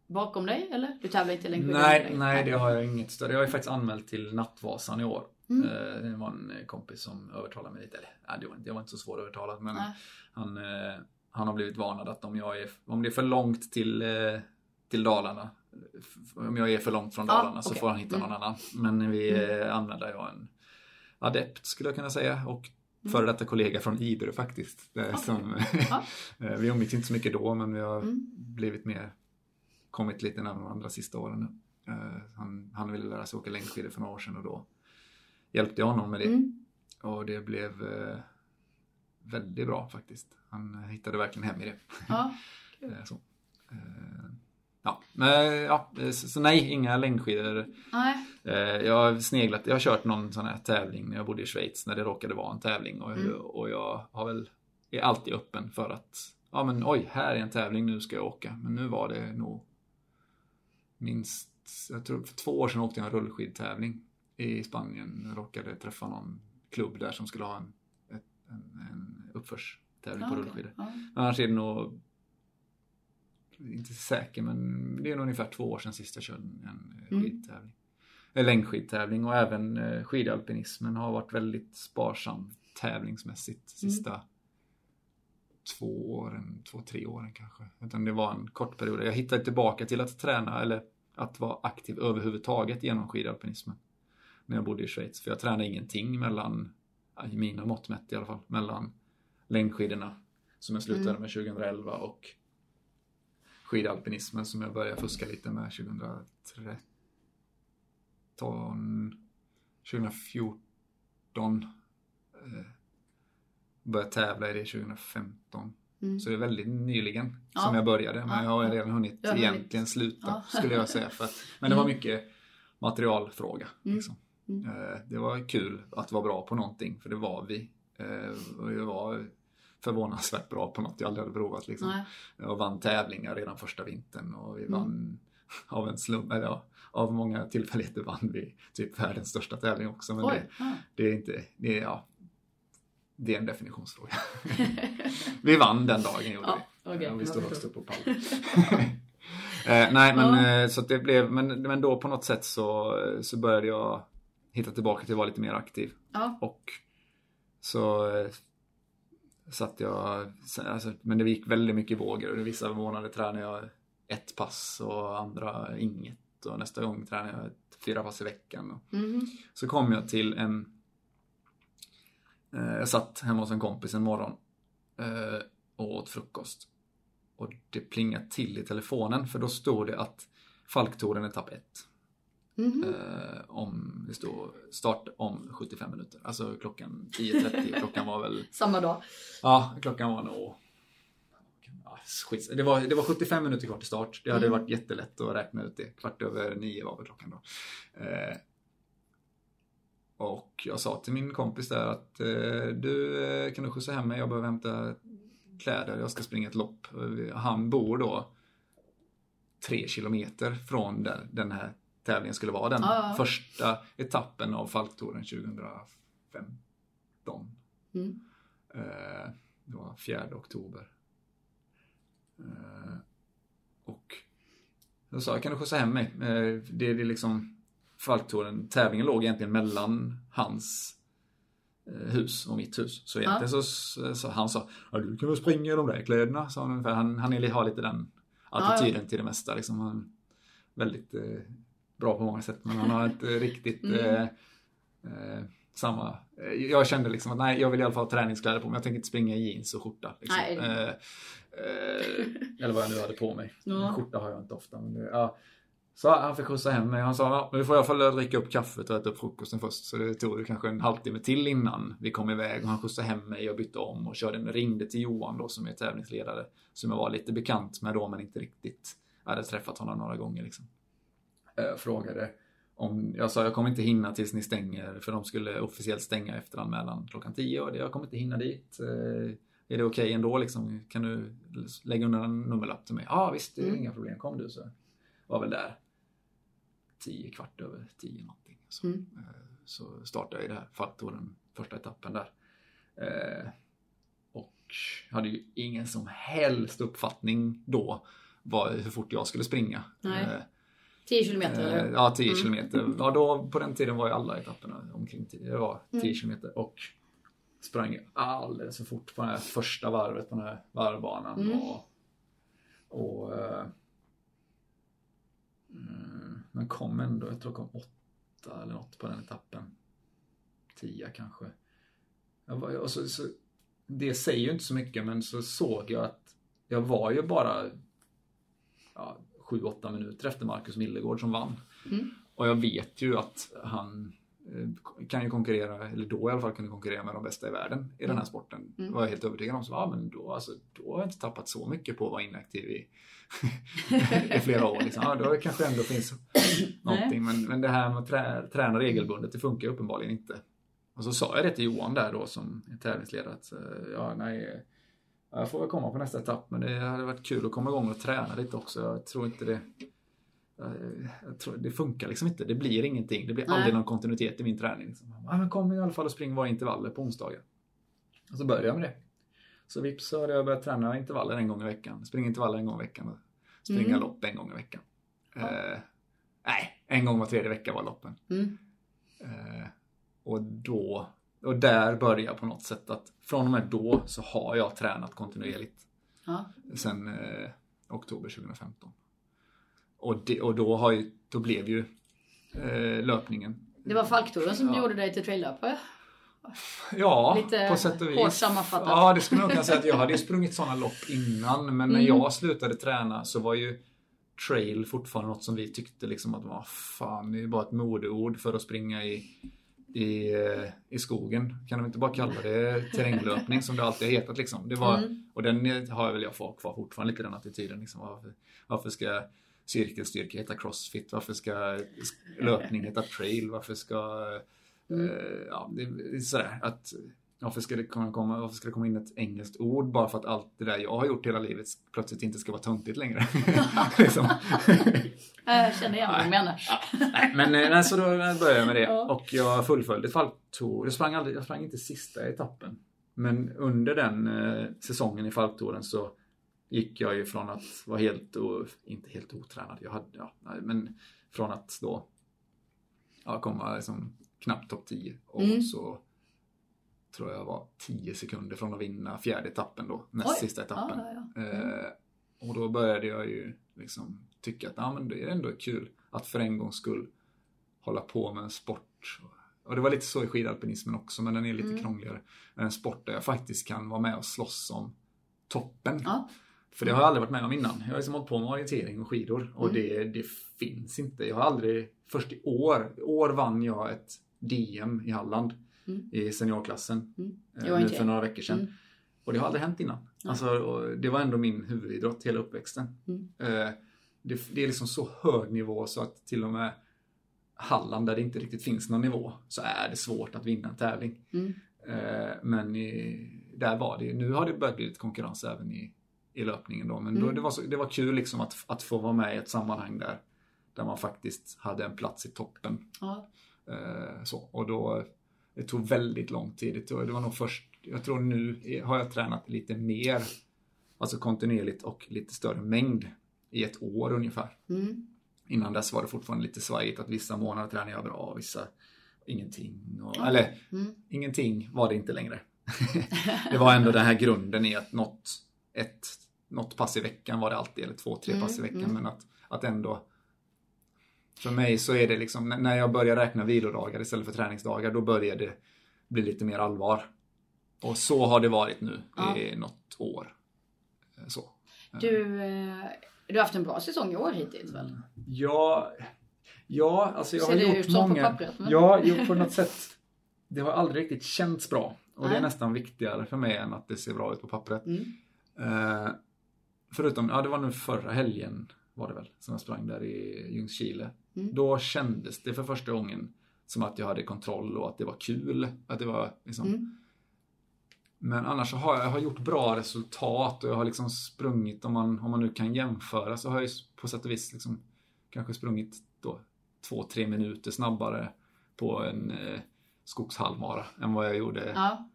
bakom dig eller? Du tävlar inte längre? Nej, nej, det har jag inget större. Jag har ju faktiskt anmält till Nattvasan i år. Mm. Eh, Det var en kompis som övertalade mig lite. Eller, nej, det var inte, jag var inte så svårövertalad. Men Nej. han, eh, han har blivit varnad att om, jag är, om det är för långt till, eh, till Dalarna, om jag är för långt från Dalarna så okej. får han hitta Mm. någon annan. Men vi eh, anmälde jag en adept skulle jag kunna säga. Och före detta kollega från Idre faktiskt. Okej. som, eh, vi umgicks inte så mycket då men vi har Mm. blivit mer, kommit lite närmare varandra sista åren. Eh, Han, han ville lära sig åka längdskidor för några år sedan och då hjälpte jag honom med det. Mm. Och det blev eh, väldigt bra faktiskt. Han hittade verkligen hem i det. Ja. Eh, så. Ja, men ja, så, så nej, inga längdskidor. Nej. Jag har sneglat, jag har kört någon sån här tävling när jag bodde i Schweiz när det råkade vara en tävling och, Mm. och jag har väl, är alltid öppen för att ja men oj, här är en tävling, nu ska jag åka. Men nu var det nog minst, jag tror för två år sedan åkte jag en rullskidtävling i Spanien. Jag råkade träffa någon klubb där som skulle ha en, ett, en, en uppförstävling Ja, på rullskidor. Ja. Annars är det nog inte säker men det är nog ungefär två år sedan sist jag körde en eh, Mm. skidtävling. En längdskidtävling och även eh, skidalpinismen har varit väldigt sparsam tävlingsmässigt sista två åren, två, tre åren kanske. Utan det var en kort period. Jag hittade tillbaka till att träna eller att vara aktiv överhuvudtaget genom skidalpinismen. När jag bodde i Schweiz. För jag tränade ingenting mellan, i mina mått mätt i alla fall, mellan längdskidorna som jag slutade Mm. med 2011 och skidalpinismen som jag började fuska lite med 2013 2014 eh, började tävla i det 2015 Mm. så det är väldigt nyligen Ja. som jag började men Ja, jag har redan hunnit Jag har hunnit. egentligen sluta Ja. skulle jag säga för att, men det var Mm. mycket materialfråga Mm. liksom. Mm. Eh, Det var kul att vara bra på någonting för det var vi Eh, jag var förvånansvärt bra på något jag aldrig hade provat liksom. Nej. Jag vann tävlingar redan första vintern och vi Mm. vann av en slump, eller ja, av många tillfälligheter vann vi typ världens största tävling också. Men det. Ja. det är inte, det är, ja, det är en definitionsfråga. vi vann den dagen gjorde Ja, vi. Ja, vi stod högst upp på pallen. eh, nej men Ja. eh, så det blev, men, men då på något sätt så, så började jag hitta tillbaka till att vara lite mer aktiv. Ja. Och så eh, satt jag, alltså, men det gick väldigt mycket vågor. Vissa månader tränade jag ett pass och andra inget. Och nästa gång tränade jag fyra pass i veckan. Mm. Så kom jag till en... Eh, jag satt hemma hos en kompis en morgon eh, och åt frukost. Och det plingade till i telefonen för då stod det att Falktoren etapp 1. Mhm. Eh, om det står start om 75 minuter. Alltså klockan 10.30. klockan var väl... Samma dag. Ja, klockan var nog... Ja, skits. Det, var, det var 75 minuter kvar till start. Det hade Mm. varit jättelätt att räkna ut det. Kvart över nio var väl klockan då. Och jag sa till min kompis där att eh, du, eh, kan du skjutsa hem mig? Jag behöver hämta kläder. Jag ska springa ett lopp. Han bor då tre kilometer från där den här tävlingen skulle vara. Den Ja, ja. första etappen av Falktouren 2015. Mm. Eh, det var 4 oktober. Och då sa jag, kan du skjutsa hem mig? Det är liksom Falktouren, tävlingen låg egentligen mellan hans eh, hus och mitt hus. Så egentligen så, så han sa, ja, du kan väl springa i de där kläderna, sa han. Han, han har lite den attityden till det mesta. Liksom. Han är väldigt eh, bra på många sätt, men han har inte riktigt Mm. eh, eh, samma. eh, Jag kände liksom att nej, jag vill i alla fall ha träningskläder på mig. Jag tänker inte springa i jeans och skjorta. Liksom. Eh, eller vad jag nu hade på mig. Ja. Skjorta har jag inte ofta. Men det, ja. Så han fick skjutsa hem mig. Han sa, ja, men du får i alla fall dricka upp kaffet och äta upp frukosten först. Så det tog kanske en halvtimme till innan vi kom iväg. Och han skjutsade hem mig och bytte om och körde, ringde till Johan då som är tävlingsledare. Som jag var lite bekant med då, men inte riktigt. Jag hade träffat honom några gånger liksom. Eh, frågade om, jag sa jag kommer inte hinna tills ni stänger, för de skulle officiellt stänga efter anmälan klockan 10 och jag kommer inte hinna dit. Eh, är det okej ändå liksom? Kan du lägga under en nummerlapp till mig? Ja visst, det är Mm. inga problem, kom du så. Var väl där 10, kvart över 10 någonting. Så, Mm. eh, så startade jag i det här Falktouren, första etappen där. Eh, och hade ju ingen som helst uppfattning då vad, hur fort jag skulle springa. Nej. Eh, 10 kilometer Eh? Ja, 10 Mm. kilometer. Ja, då, på den tiden var ju alla etapperna omkring 10. Det var 10 Mm. kilometer och sprang alldeles för fort på det här första varvet på den här varvbanan. Mm. Och, och eh, mm, men kom ändå, jag tror jag kom åtta eller något på den etappen. 10 kanske. Jag var, och så, så, det säger ju inte så mycket men så såg jag att jag var ju bara ja, 7-8 minuter efter Marcus Millegård som vann. Mm. Och jag vet ju att han kan ju konkurrera, eller då i alla fall kunde konkurrera med de bästa i världen i den här sporten. Mm. var jag helt övertygad om. Så, ja, men då, alltså, då har jag inte tappat så mycket på att vara inaktiv i, i flera år. Liksom. Ja, då kanske ändå finns någonting. Men, men det här med att trä, träna regelbundet, det funkar uppenbarligen inte. Och så sa jag det till Johan där då som är tävlingsledare. Att, eh, ja, nej, ja, jag får väl komma på nästa etapp. Men det hade varit kul att komma igång och träna lite också. Jag tror inte det eh, tror, det funkar liksom inte. Det blir ingenting. Det blir Nej. aldrig någon kontinuitet i min träning. Liksom. Ja, men kom i alla fall och spring våra intervaller på onsdagar. Och så började jag med det. Så vips så hade jag börjat träna intervaller en gång i veckan. Springa intervaller en gång i veckan. och Springa Mm. lopp en gång i veckan. Ja. Eh, nej, en gång var tredje vecka var loppen. Mm. Eh, och då, och där började jag på något sätt att från och med då så har jag tränat kontinuerligt Ja. sen eh, oktober 2015. Och, det, och då, har ju, då blev ju eh, löpningen Det var Falktouren som Ja. gjorde dig till traillöpare. Ja, Lite på sätt och vis. hårt sammanfattat. Ja, det skulle man kunna säga att jag hade ju sprungit sådana lopp innan. Men när Mm. jag slutade träna så var ju trail fortfarande något som vi tyckte liksom att vad fan, det är ju bara ett modeord för att springa i, i, eh, i skogen. Kan de inte bara kalla det terränglöpning som det alltid har hetat liksom. Det var, Mm. Och den har jag väl jag kvar fortfarande lite den attityden. Liksom. Varför, varför ska cirkelstyrka heta crossfit? Varför ska löpning heta trail? Varför ska Mm. Eh, ja, det är sådär att varför ska, det komma, varför ska det komma in ett engelskt ord bara för att allt det där jag har gjort hela livet plötsligt inte ska vara töntigt längre? liksom. Jag känner igen vad du menar. Nej, men eh, nej, så då började jag med det Ja. och jag fullföljde Falktour. Jag sprang, aldrig, jag sprang inte sista etappen. Men under den eh, säsongen i Falktouren så gick jag ju från att vara helt, inte helt otränad, jag hade, ja, men från att då ja, komma liksom knappt topp 10 och Mm. så tror jag var 10 sekunder från att vinna fjärde etappen då, näst Oj. sista etappen. Ja, ja, ja. Mm. Eh, och då började jag ju liksom tycka att ja, men det är ändå kul att för en gångs skull hålla på med en sport. Och det var lite så i skidalpinismen också, men den är lite Mm. krångligare. En sport där jag faktiskt kan vara med och slåss om toppen. Ja. För det har jag aldrig varit med om innan. Jag har liksom hållit på med orientering och skidor och Mm. det, det finns inte. Jag har aldrig, först i år, i år vann jag ett DM i Halland Mm. i seniorklassen. Mm. eh, Nu för några veckor sedan. Mm. Och det har aldrig hänt innan. Alltså, det var ändå min huvudidrott hela uppväxten. Mm. Eh, det, det är liksom så hög nivå så att till och med Halland där det inte riktigt finns någon nivå så är det svårt att vinna en tävling. Mm. Eh, men i, där var det, nu har det börjat bli lite konkurrens även i, i löpningen då. Men då, Mm. det, var så, det var kul liksom att, att få vara med i ett sammanhang där, där man faktiskt hade en plats i toppen. Ja. Eh, så, och då, det tog väldigt lång tid. Det, tog, det var nog först, jag tror nu har jag tränat lite mer, alltså kontinuerligt och lite större mängd i ett år ungefär. Mm. Innan dess var det fortfarande lite svajigt att vissa månader tränade jag bra, vissa ingenting. Och, Ja. Eller Mm. ingenting var det inte längre. det var ändå den här grunden i att något, ett, något pass i veckan var det alltid, eller två, tre pass i Mm, veckan. mm. Men att, att ändå för mig så är det liksom, när jag börjar räkna vilodagar istället för träningsdagar, då börjar det bli lite mer allvar. Och så har det varit nu Ja. i något år. Eh, Så. Du, eh, du har haft en bra säsong i år hittills väl? Ja, ja alltså jag Ser har det gjort ut så på många... pappret? Men- Ja, på något sätt. Det har aldrig riktigt känts bra. Och det är Nej. nästan viktigare för mig än att det ser bra ut på pappret. Mm. Förutom, ja det var nu förra helgen var det väl, som jag sprang där i Ljungskile. Mm. Då kändes det för första gången som att jag hade kontroll och att det var kul. Att det var liksom... Mm. Men annars så har jag, jag har gjort bra resultat och jag har liksom sprungit, om man, om man nu kan jämföra, så har jag på sätt och vis liksom kanske sprungit då två, tre minuter snabbare på en eh, skogshalvmara än vad jag gjorde, Ja.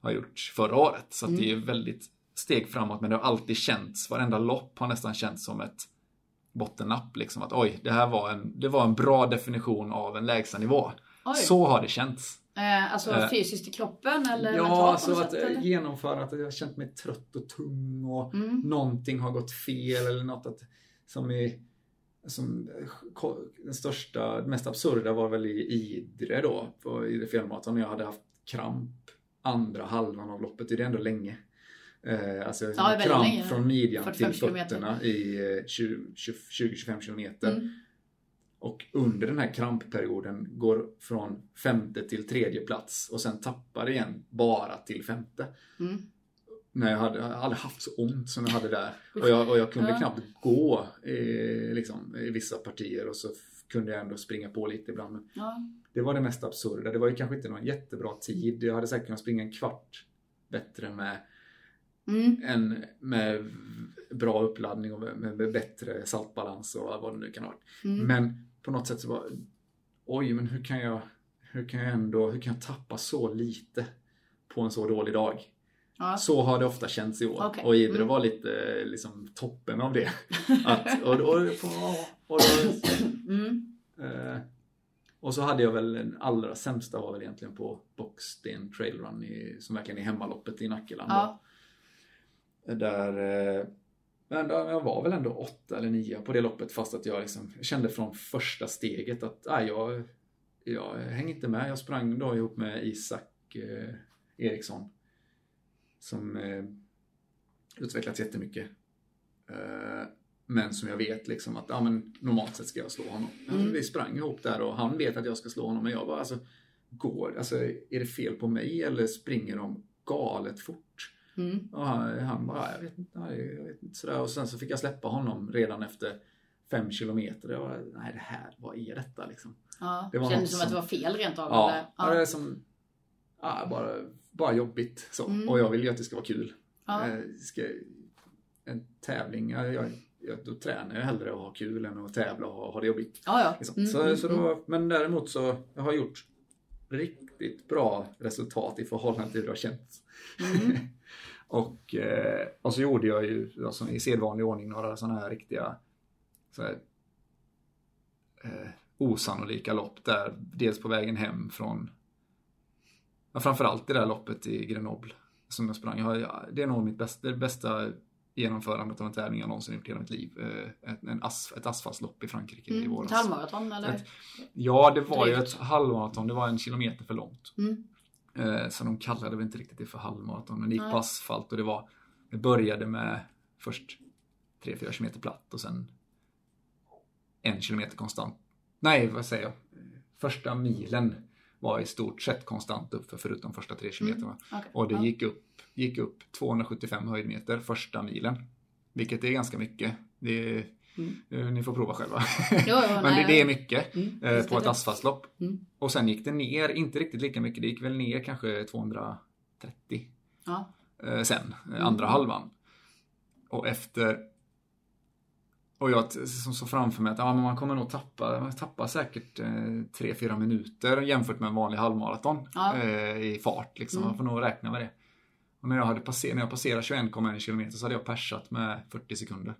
har gjort förra året. Så Mm. det är väldigt steg framåt, men det har alltid känts, varenda lopp har nästan känts som ett bottennapp. Liksom att oj, det här var en, det var en bra definition av en lägsta nivå. Oj. Så har det känts. Eh, alltså Eh, fysiskt i kroppen eller Ja, mentalt alltså att eh, eller? genomföra att jag har känt mig trött och tung och Mm. någonting har gått fel eller något att, som är som, den största, det mest absurda var väl i Idre då, på Idre fjällmaraton, när jag hade haft kramp andra halvan av loppet, det är ändå länge. Eh, alltså Ja, kramp länge. från midjan 45 till fötterna i eh, 20-25 kilometer. Mm. Och under den här krampperioden går från femte till tredje plats och sen tappar igen bara till femte. Mm. Nej, jag, hade, jag har aldrig haft så ont som jag hade där. Och jag, och jag kunde Ja. knappt gå eh, liksom, i vissa partier och så kunde jag ändå springa på lite ibland. Men Ja. det var det mest absurda. Det var ju kanske inte någon jättebra tid. Jag hade säkert kunnat springa en kvart bättre med, Mm. en, med bra uppladdning och med, med bättre saltbalans och vad det nu kan varit. Mm. Men på något sätt så var oj, men hur kan jag, hur kan jag ändå, hur kan jag tappa så lite på en så dålig dag? Ja. Så har det ofta känts i år. Okej. Och Idre Mm. var lite liksom toppen av det. Att, och, och, och, Mm. eh, och så hade jag väl den allra sämsta var väl egentligen på Boxsten Trail Run i, som verkligen är hemmaloppet i Nackeland. Ja. Där, eh, men jag var väl ändå åtta eller nio på det loppet fast att jag liksom kände från första steget att nej, jag, jag hänger inte med. Jag sprang då ihop med Isak eh, Eriksson som eh, utvecklats jättemycket. Eh, men som jag vet liksom att ja, men normalt sett ska jag slå honom. Mm. Vi sprang ihop där och han vet att jag ska slå honom men jag bara alltså, går, alltså är det fel på mig eller springer de galet fort? Mm. Och han, bara, jag vet inte, jag vet inte sådär. Och sen så fick jag släppa honom redan efter fem kilometer. Jag var, nej det här, vad är detta liksom? Ja. Det var Kändes som att det var fel rent av? Ja, eller? ja. det är som, ja, bara, bara jobbigt så. Mm. Och jag vill ju att det ska vara kul. Ja. Eh, Ska, en tävling, jag, jag, jag, då tränar jag hellre att ha kul än att tävla och ha, det jobbigt. Ja, ja. Liksom. Mm, så, mm, så mm. då, men däremot så jag har jag gjort riktigt bra resultat i förhållande till hur det har känts. Och, eh, och så gjorde jag ju alltså, i sedvanlig ordning några sådana här riktiga så här, eh, osannolika lopp där. Dels på vägen hem från ja, framförallt det där loppet i Grenoble som jag sprang. Jag, ja, det är nog mitt bästa, det bästa genomförandet av en tävling jag någonsin gjort i hela mitt liv. Eh, ett, en as, ett asfaltslopp i Frankrike mm. i våras. Ett halvmaraton eller? Ett, ja, det var ju ett halvmaraton. Det var en kilometer för långt. Mm. Eh, så de kallade väl inte riktigt det för halvmaraton. Men det gick Nej. på asfalt och det var, det började med först 3-4 kilometer platt och sen en kilometer konstant. Nej, vad säger jag? Första milen var i stort sett konstant upp för förutom första tre kilometerna. Mm. Okay. Och det gick upp, gick upp 275 höjdmeter första milen. Vilket är ganska mycket. Det är, mm. Ni får prova själva. Jo, jo, Men nej, det, det, är mycket mm, eh, på ett asfaltslopp. Mm. Och sen gick det ner, inte riktigt lika mycket, det gick väl ner kanske 230 ja. eh, sen, mm. andra halvan. Och efter och jag såg framför mig att ja, man kommer nog tappa, man tappar säkert eh, 3-4 minuter jämfört med en vanlig halvmaraton ja. eh, i fart. Liksom. Mm. Man får nog räkna med det. Och när jag, hade passer, när jag passerade 21,1 km så hade jag persat med 40 sekunder.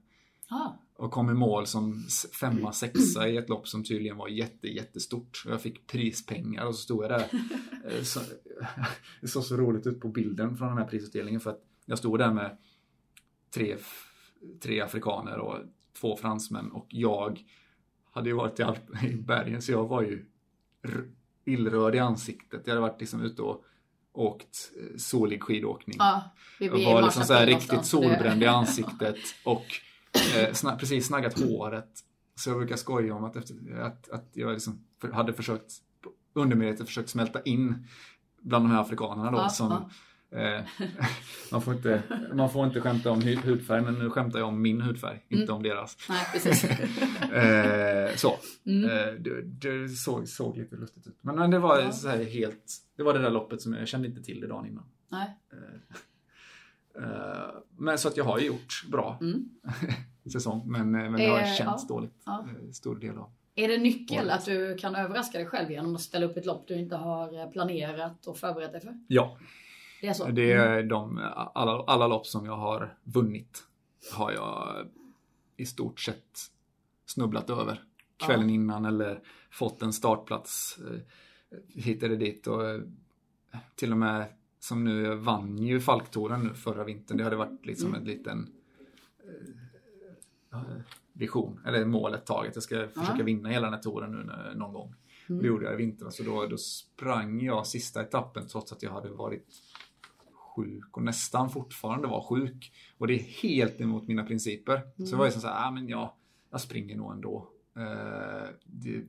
Ah. Och kom i mål som femma, sexa i ett lopp som tydligen var jätte, jättestort. Jag fick prispengar och så stod jag där. Eh, så, det såg så roligt ut på bilden från den här prisutdelningen för att jag stod där med tre, tre afrikaner och två fransmän och jag hade ju varit i, Alp i bergen så jag var ju illröd i ansiktet. Jag hade varit liksom ute och åkt eh, solig skidåkning. Ja, vi jag var liksom så här riktigt solbränd i ansiktet och eh, precis snaggat håret. Så jag brukar skoja om att, efter, att, att jag liksom hade försökt undermedvetet försökt smälta in bland de här afrikanerna då ja, som ja Eh, man, får inte, man får inte skämta om hudfärg, men nu skämtar jag om min hudfärg, mm. inte om deras. Nej, precis. eh, så. Mm. Eh, det, det såg, såg, lite lustigt ut. Men, men det var ja. så här helt, det var det där loppet som jag kände inte till det dagen innan. Nej. Eh, eh, men så att jag har ju gjort bra mm. säsong, men, men det har känts ja. dåligt. Ja. Stor del av. Är det nyckel att du kan överraska dig själv genom att ställa upp ett lopp du inte har planerat och förberett dig för? Ja, det är så? Det är mm. de, alla, alla lopp som jag har vunnit har jag i stort sett snubblat över kvällen ja. innan eller fått en startplats eh, hit eller dit och eh, till och med som nu vann ju Falktouren nu förra vintern. Det hade varit liksom mm. en liten eh, vision, eller mål ett tag att jag ska ja. försöka vinna hela den här touren nu någon gång. Mm. Det gjorde jag i vintras och då, då sprang jag sista etappen trots att jag hade varit sjuk och nästan fortfarande var sjuk. Och det är helt emot mina principer. Mm. Så jag var ju så här, ah, men ja, jag springer nog ändå. Uh, det,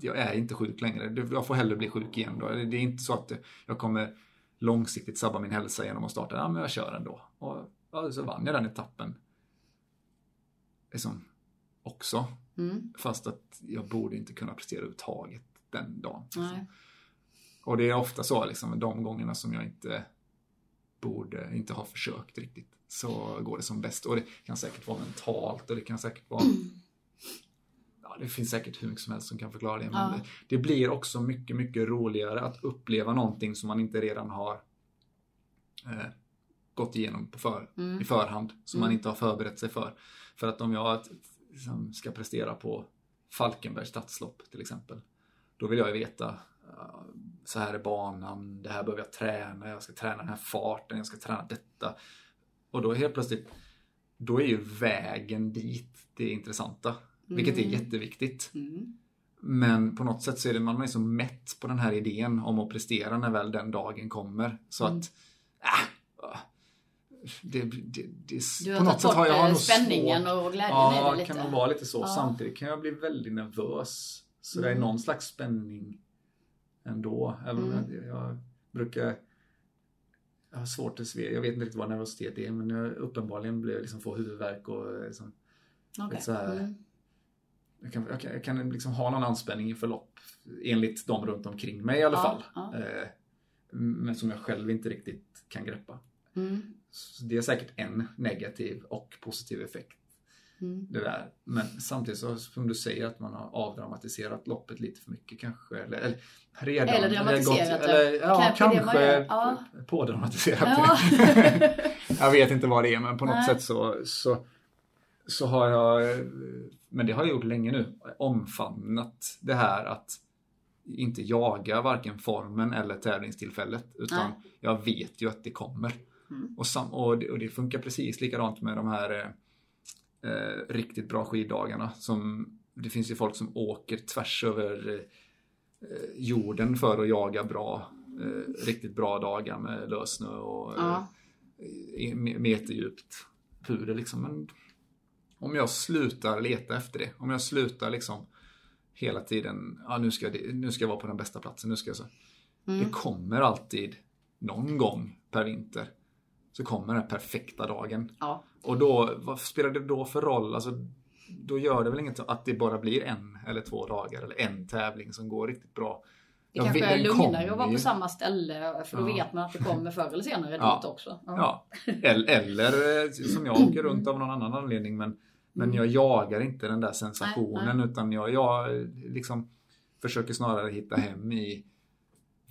jag är inte sjuk längre. Jag får hellre bli sjuk igen då. Det är inte så att jag kommer långsiktigt sabba min hälsa genom att starta. Ja, men jag kör ändå. Och ja, så vann jag den etappen. Liksom också. Mm. Fast att jag borde inte kunna prestera överhuvudtaget den dagen. Nej. Och det är ofta så liksom, de gångerna som jag inte borde inte ha försökt riktigt så går det som bäst. Och det kan säkert vara mentalt och det kan säkert vara ja, det finns säkert hur mycket som helst som kan förklara det. Men ja. det, det, blir också mycket, mycket roligare att uppleva någonting som man inte redan har eh, gått igenom på för, mm. i förhand. Som mm. man inte har förberett sig för. För att om jag liksom, ska prestera på Falkenbergs stadslopp till exempel. Då vill jag ju veta så här är banan, det här behöver jag träna, jag ska träna den här farten, jag ska träna detta. Och då helt plötsligt, då är ju vägen dit det intressanta. Mm. Vilket är mm. jätteviktigt. Mm. Men på något sätt så är det, man är så mätt på den här idén om att prestera när väl den dagen kommer. Så mm. att, äh, det, det, det, du har på något sätt har jag nog spänningen svårt. och glädjen ja, lite. kan nog vara lite så. Ja. Samtidigt kan jag bli väldigt nervös. Så det är mm. någon slags spänning ändå. Även om mm. jag, jag, brukar jag har svårt att se, jag vet inte riktigt vad nervositet är men jag, uppenbarligen blir jag liksom få huvudvärk och liksom, okay. så här, mm. Jag, kan, jag, kan, jag kan liksom ha någon anspänning i förlopp enligt de runt omkring mig i alla ja, fall. Ja. Eh, men som jag själv inte riktigt kan greppa. Mm. det är säkert en negativ och positiv effekt Mm. Det där. Men samtidigt så som du säger att man har avdramatiserat loppet lite för mycket kanske. Eller, eller redan. Eller dramatiserat det. Eller, ja, kanske, kanske ja. pådramatiserat ja. jag vet inte vad det är men på något Nej. sätt så, så, så har jag, men det har jag gjort länge nu, omfamnat det här att inte jaga varken formen eller tävlingstillfället. Utan Nej. jag vet ju att det kommer. Mm. Och, sam, och, det, och det funkar precis likadant med de här eh, eh, riktigt bra skiddagarna. Som, det finns ju folk som åker tvärs över eh, jorden för att jaga bra, eh, riktigt bra dagar med lössnö och Ja. eh, meterdjupt puder liksom. Men om jag slutar leta efter det, om jag slutar liksom hela tiden, ja nu ska, jag, nu ska jag vara på den bästa platsen, nu ska jag så. Mm. Det kommer alltid någon gång per vinter så kommer den perfekta dagen. Ja. Och då, vad spelar det då för roll? Alltså, då gör det väl inget att det bara blir en eller två dagar eller en tävling som går riktigt bra. Det Jag kanske vet- är lugnare att vara på samma ställe för då Ja. vet man att det kommer förr eller senare Ja. dit också. Ja. Eller, eller eh, som jag åker runt av någon annan anledning men, men jag jagar inte den där sensationen Nej, utan jag, jag liksom försöker snarare hitta hem i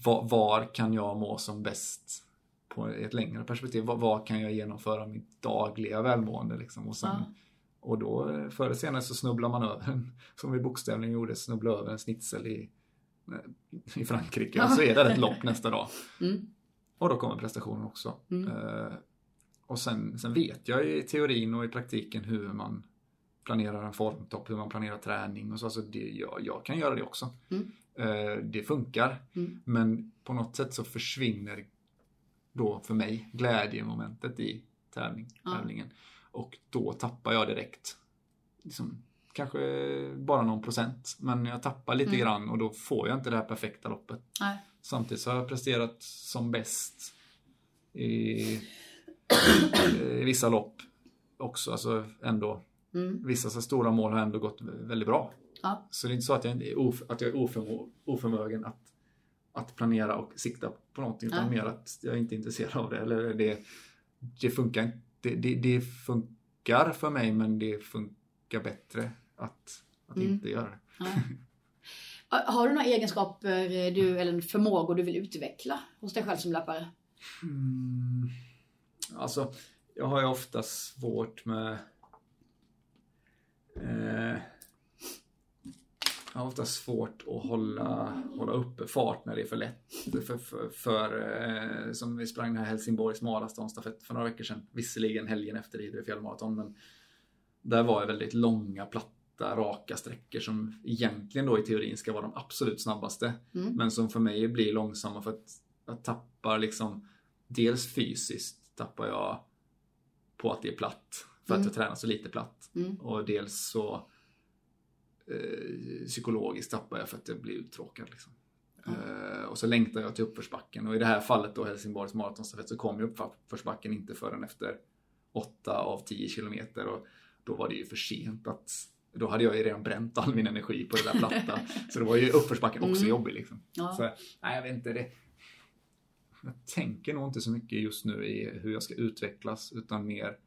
var, var kan jag må som bäst på ett längre perspektiv. Var, var kan jag genomföra mitt dagliga välmående liksom. Och, sen, Ja. och då förr eller senare så snubblar man över som vi bokstavligen gjorde, snubbla över en snitsel i, i Frankrike. Och så är det ett lopp nästa dag. Mm. Och då kommer prestationen också. Mm. Eh, och sen, sen vet jag i teorin och i praktiken hur man planerar en formtopp, hur man planerar träning och så. Alltså det, jag, jag kan göra det också. Mm. Eh, det funkar. Mm. Men på något sätt så försvinner då för mig glädjemomentet i tävling, Ja. tävlingen. Och då tappar jag direkt. Liksom, kanske bara någon procent. Men jag tappar lite Mm. grann och då får jag inte det här perfekta loppet. Nej. Samtidigt så har jag presterat som bäst i, i vissa lopp också. Alltså ändå, Mm. vissa så stora mål har ändå gått väldigt bra. Ja. Så det är inte så att jag, är, of, att jag är oförmå, oförmögen att, att planera och sikta på någonting. Utan Nej. mer att jag är inte är intresserad av det. Eller det, det, funkar, det, det, det funkar för mig men det funkar bättre att, att Mm. inte göra det. Ja. Har du några egenskaper du, eller förmågor du vill utveckla hos dig själv som löpare? Mm, alltså, jag har ju ofta svårt med... Eh, jag har ofta svårt att hålla, hålla uppe fart när det är för lätt. För, för, för eh, som vi sprang den här Helsingborgs maratonstafett för några veckor sedan. Visserligen helgen efter Idre fjällmaraton, men där var det väldigt långa, platta, raka sträckor som egentligen då i teorin ska vara de absolut snabbaste. Mm. Men som för mig blir långsamma för att jag tappar liksom Dels fysiskt tappar jag på att det är platt. För Mm. att jag tränar så lite platt. Mm. Och dels så eh, psykologiskt tappar jag för att jag blir uttråkad. Liksom. Eh, och så längtar jag till uppförsbacken. Och i det här fallet då Helsingborgs maratonstafett så kom ju uppförsbacken inte förrän efter 8 av 10 kilometer. Och då var det ju för sent att då hade jag ju redan bränt all min energi på det där platta. så då var ju uppförsbacken också Mm. jobbig. Liksom. Ja. Så, nej, jag vet inte. Det. Jag tänker nog inte så mycket just nu i hur jag ska utvecklas utan mer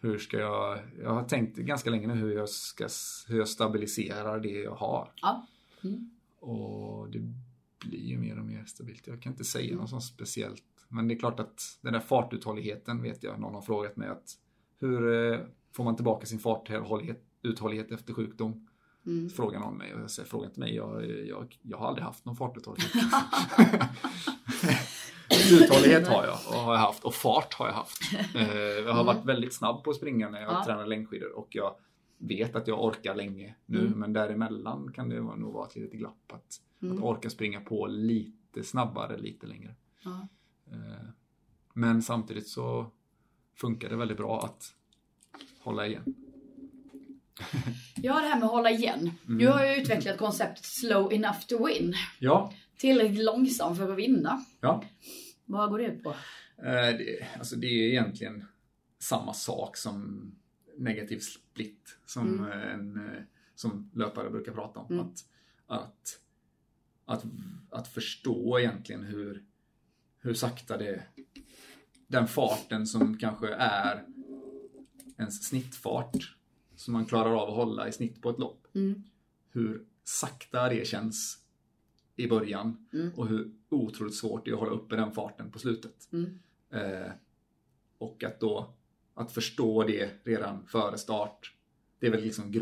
hur ska jag... Jag har tänkt ganska länge nu hur jag, ska, hur jag stabiliserar det jag har. Ja. Mm. Och det blir ju mer och mer stabilt. Jag kan inte säga något sånt speciellt. Men det är klart att den där fartuthålligheten vet jag, någon har frågat mig att hur eh, får man tillbaka sin fartuthållighet uthållighet efter sjukdom? Mm. Frågar någon mig och jag säger fråga inte mig, jag, jag, jag har aldrig haft någon fartuthållighet. Uthållighet har jag och har jag haft och fart har jag haft. Eh, Jag har varit väldigt snabb på att springa när jag Ja. tränar längdskidor och jag vet att jag orkar länge nu Mm. men däremellan kan det nog vara ett litet glapp att, Mm. att orka springa på lite snabbare lite längre. Ja. Eh, Men samtidigt så funkar det väldigt bra att hålla igen. ja, det här med att hålla igen. Mm. Du har ju utvecklat konceptet slow enough to win. Ja, Tillräckligt långsam för att vinna. ja. Vad går det ut på? Eh, Det, alltså det är egentligen samma sak som negativ split som, Mm. eh, en, eh, som löpare brukar prata om. Mm. Att, att, att, att förstå egentligen hur, hur sakta det den farten som kanske är ens snittfart som man klarar av att hålla i snitt på ett lopp. Mm. Hur sakta det känns i början Mm. och hur otroligt svårt det är att hålla uppe den farten på slutet. Mm. Eh, och att då att förstå det redan före start. Det är väl liksom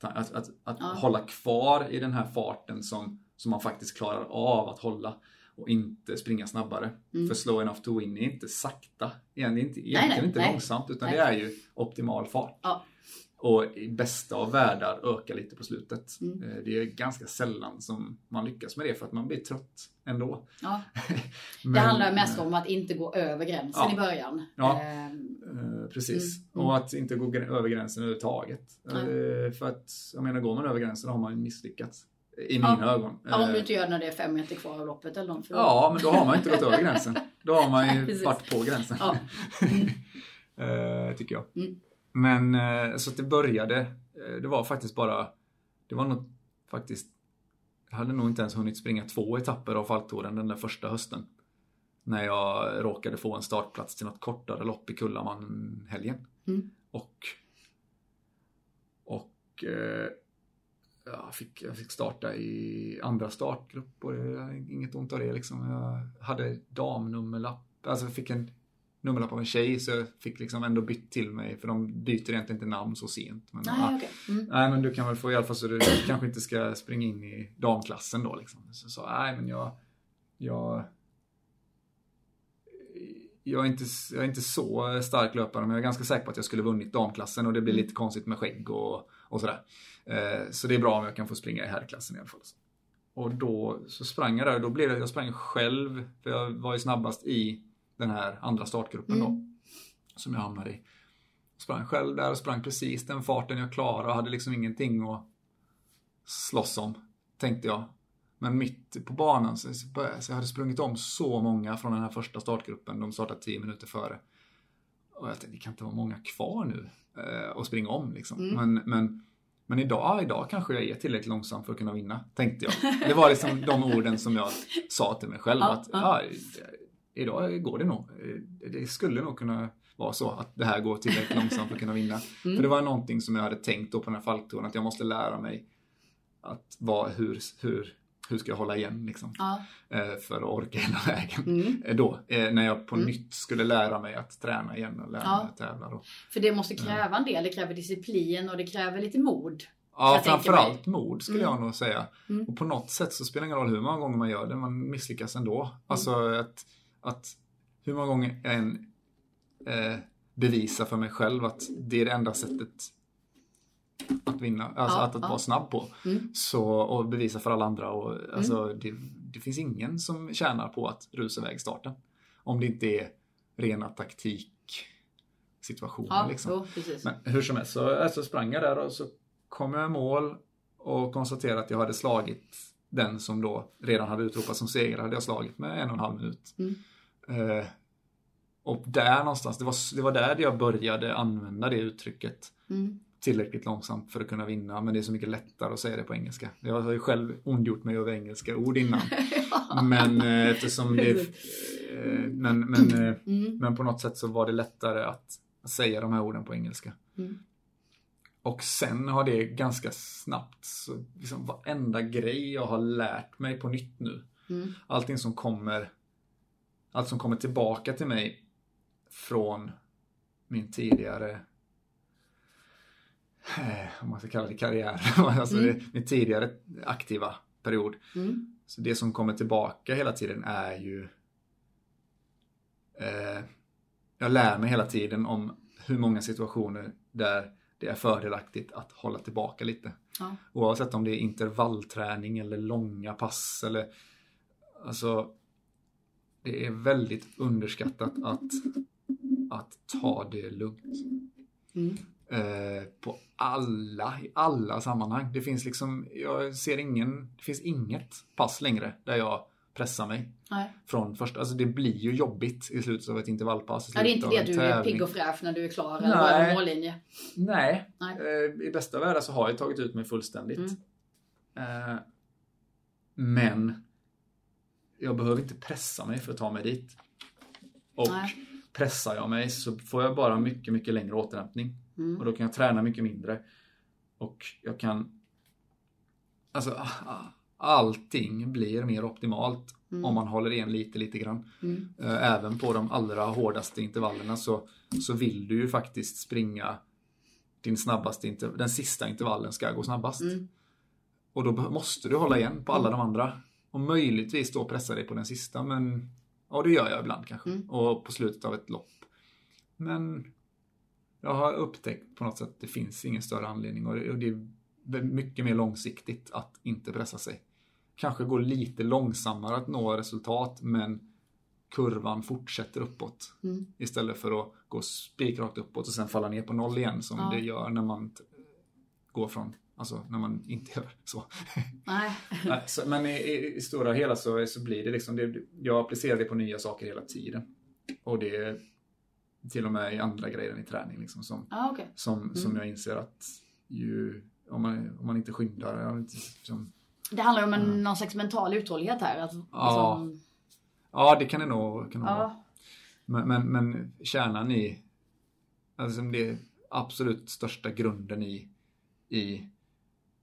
Att, att, att Ja. hålla kvar i den här farten som, som man faktiskt klarar av att hålla och inte springa snabbare. Mm. För slow enough to win är inte sakta. Igen, det är inte, egentligen nej, inte nej. långsamt utan Nej. det är ju optimal fart. Ja. Och i bästa av världar öka lite på slutet. Mm. Eh, Det är ganska sällan som man lyckas med det för att man blir trött ändå. Ja. Men, Det handlar mest om att inte gå över gränsen Ja. i början. Ja. Ehm, Eh, precis. Mm, mm. Och att inte gå över gränsen överhuvudtaget. Eh, för att, jag menar, går man över gränsen har man misslyckats. I Ja. mina ögon. ja, om Eh, du inte gör det när det är fem meter kvar av loppet eller något. Ja, men då har man inte gått över gränsen. Då har man ju varit på gränsen. Ja. Eh, tycker jag. Men eh, så att det började, eh, det var faktiskt bara, det var nog faktiskt, jag hade nog inte ens hunnit springa två etapper av Falktouren den där första hösten. När jag råkade få en startplats till något kortare lopp i Kullaman-helgen. Mm. Och, och eh, jag, fick, jag fick starta i andra startgrupp och det inget ont av det liksom. Jag hade damnummerlapp, alltså jag fick en nummerlapp av en tjej så jag fick liksom ändå bytt till mig för de byter egentligen inte namn så sent. Men. Nej, okej. Mm. Nej men du kan väl få i alla fall så du kanske inte ska springa in i damklassen då liksom. Så sa nej men jag, jag jag är, inte, jag är inte så stark löpare men jag är ganska säker på att jag skulle vunnit damklassen och det blir lite konstigt med skägg och, och sådär. Eh, så det är bra om jag kan få springa i herrklassen i alla fall. Och då så sprang jag där och då blev det, jag sprang själv för jag var ju snabbast i den här andra startgruppen då. Mm. Som jag hamnade i. Sprang själv där och sprang precis den farten jag klarade och hade liksom ingenting att slåss om, tänkte jag. Men mitt på banan så, så jag hade sprungit om så många från den här första startgruppen. De startade 10 minuter före. Och jag tänkte, det kan inte vara många kvar nu eh, och springa om liksom. Mm. Men, men, men idag, idag kanske jag är tillräckligt långsam för att kunna vinna, tänkte jag. Det var liksom de orden som jag sa till mig själv. Att ja. Idag går det nog. Det skulle nog kunna vara så att det här går tillräckligt långsamt för att kunna vinna. Mm. För det var någonting som jag hade tänkt då på den här falktouren, att jag måste lära mig att vara, hur, hur, hur ska jag hålla igen liksom, Ja. eh, för att orka hela vägen. Mm. Eh, Då, eh, när jag på Mm. nytt skulle lära mig att träna igen och lära Ja. mig att tävla. Då. För det måste kräva en del. Det kräver disciplin och det kräver lite mod. Ja, Jag framförallt mod skulle Mm. jag nog säga. Mm. Och på något sätt så spelar det ingen roll hur många gånger man gör det, man misslyckas ändå. Mm. Alltså att, att hur många gånger jag än eh, bevisa för mig själv att det är det enda sättet att vinna, alltså Ja, att, att ja. vara snabb på. Mm. Så, och bevisa för alla andra. Och, alltså, det, det finns ingen som tjänar på att rusa iväg starten. Om det inte är rena taktik situationer. Ja, liksom. jo, precis. Men hur som helst så alltså, sprang jag där och så kom jag i mål och konstaterade att jag hade slagit den som då redan hade utropats som segrare. hade jag slagit med en och en halv minut. Mm. Eh, och där någonstans, det var, det var där jag började använda det uttrycket Mm. tillräckligt långsamt för att kunna vinna. Men det är så mycket lättare att säga det på engelska. Jag har ju själv ondgjort mig över engelska ord innan. Men eh, eftersom det... Eh, men, men, Mm. men på något sätt så var det lättare att säga de här orden på engelska. Mm. Och sen har det ganska snabbt, så liksom varenda grej jag har lärt mig på nytt nu. Mm. Allting som kommer, allt som kommer tillbaka till mig från min tidigare eh, om man ska kalla det karriär, alltså Mm. min tidigare aktiva period. Mm. Så det som kommer tillbaka hela tiden är ju eh, Jag lär mig hela tiden om hur många situationer där det är fördelaktigt att hålla tillbaka lite. Ja. Oavsett om det är intervallträning eller långa pass eller Alltså Det är väldigt underskattat att Att ta det lugnt. Mm. Eh, på alla, i alla sammanhang. Det finns liksom, jag ser ingen, det finns inget pass längre där jag pressar mig Nej. från första, alltså det blir ju jobbigt i slutet av ett intervallpass. i Ja, det är inte det en du är tävling. pigg och fräsch när du är klar eller Nej. bara över mållinje. Nej, Nej. Eh, i bästa världar så har jag tagit ut mig fullständigt. Mm. Eh, men jag behöver inte pressa mig för att ta mig dit. Och Nej. pressar jag mig så får jag bara mycket, mycket längre återhämtning. Mm. Och då kan jag träna mycket mindre. Och jag kan... Alltså, allting blir mer optimalt Mm. om man håller igen lite, lite grann. Mm. Eh, Även på de allra hårdaste intervallerna så, så vill du ju faktiskt springa din snabbaste interv- den sista intervallen ska gå snabbast. Mm. Och då måste du hålla igen på alla de andra. Och möjligtvis då pressa dig på den sista, men ja, det gör jag ibland kanske. Mm. Och på slutet av ett lopp. Men jag har upptäckt på något sätt att det finns ingen större anledning och det, och det är mycket mer långsiktigt att inte pressa sig. Kanske går lite långsammare att nå resultat, men kurvan fortsätter uppåt. Mm. Istället för att gå spikrakt uppåt och sen falla ner på noll igen som Ja. det gör när man går från, alltså när man inte gör så. Nej. Nej, så, men i, i, i stora hela så, så blir det liksom, det, jag applicerar det på nya saker hela tiden. Och det är till och med i andra grejer än i träning liksom, som, Ja, okej. som, som jag inser att ju, om, man, om man inte skyndar, inte, liksom, Det handlar om en, någon slags mental uthållighet här. Att, Ja. liksom, ja det kan det nog, kan det nog vara. ja. Men, men, men kärnan i, alltså det är absolut största grunden i, i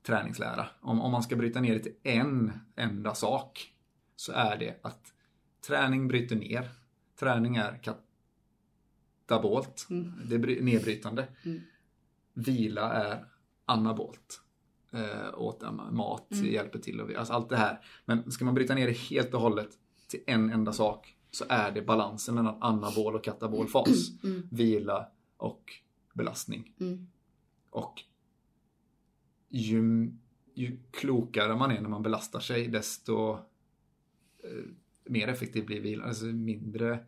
träningslära. Om, om man ska bryta ner det till en enda sak så är det att träning bryter ner. Träning är katabolt, Mm. det är bry- nedbrytande. Mm. Vila är anabolt. Eh, åt mat Mm. hjälper till. Och, alltså allt det här. Men ska man bryta ner det helt och hållet till en enda sak så är det balansen mellan anabol och katabol fas. Mm. Vila och belastning. Mm. Och ju, ju klokare man är när man belastar sig desto eh, mer effektiv blir vilan. Alltså mindre,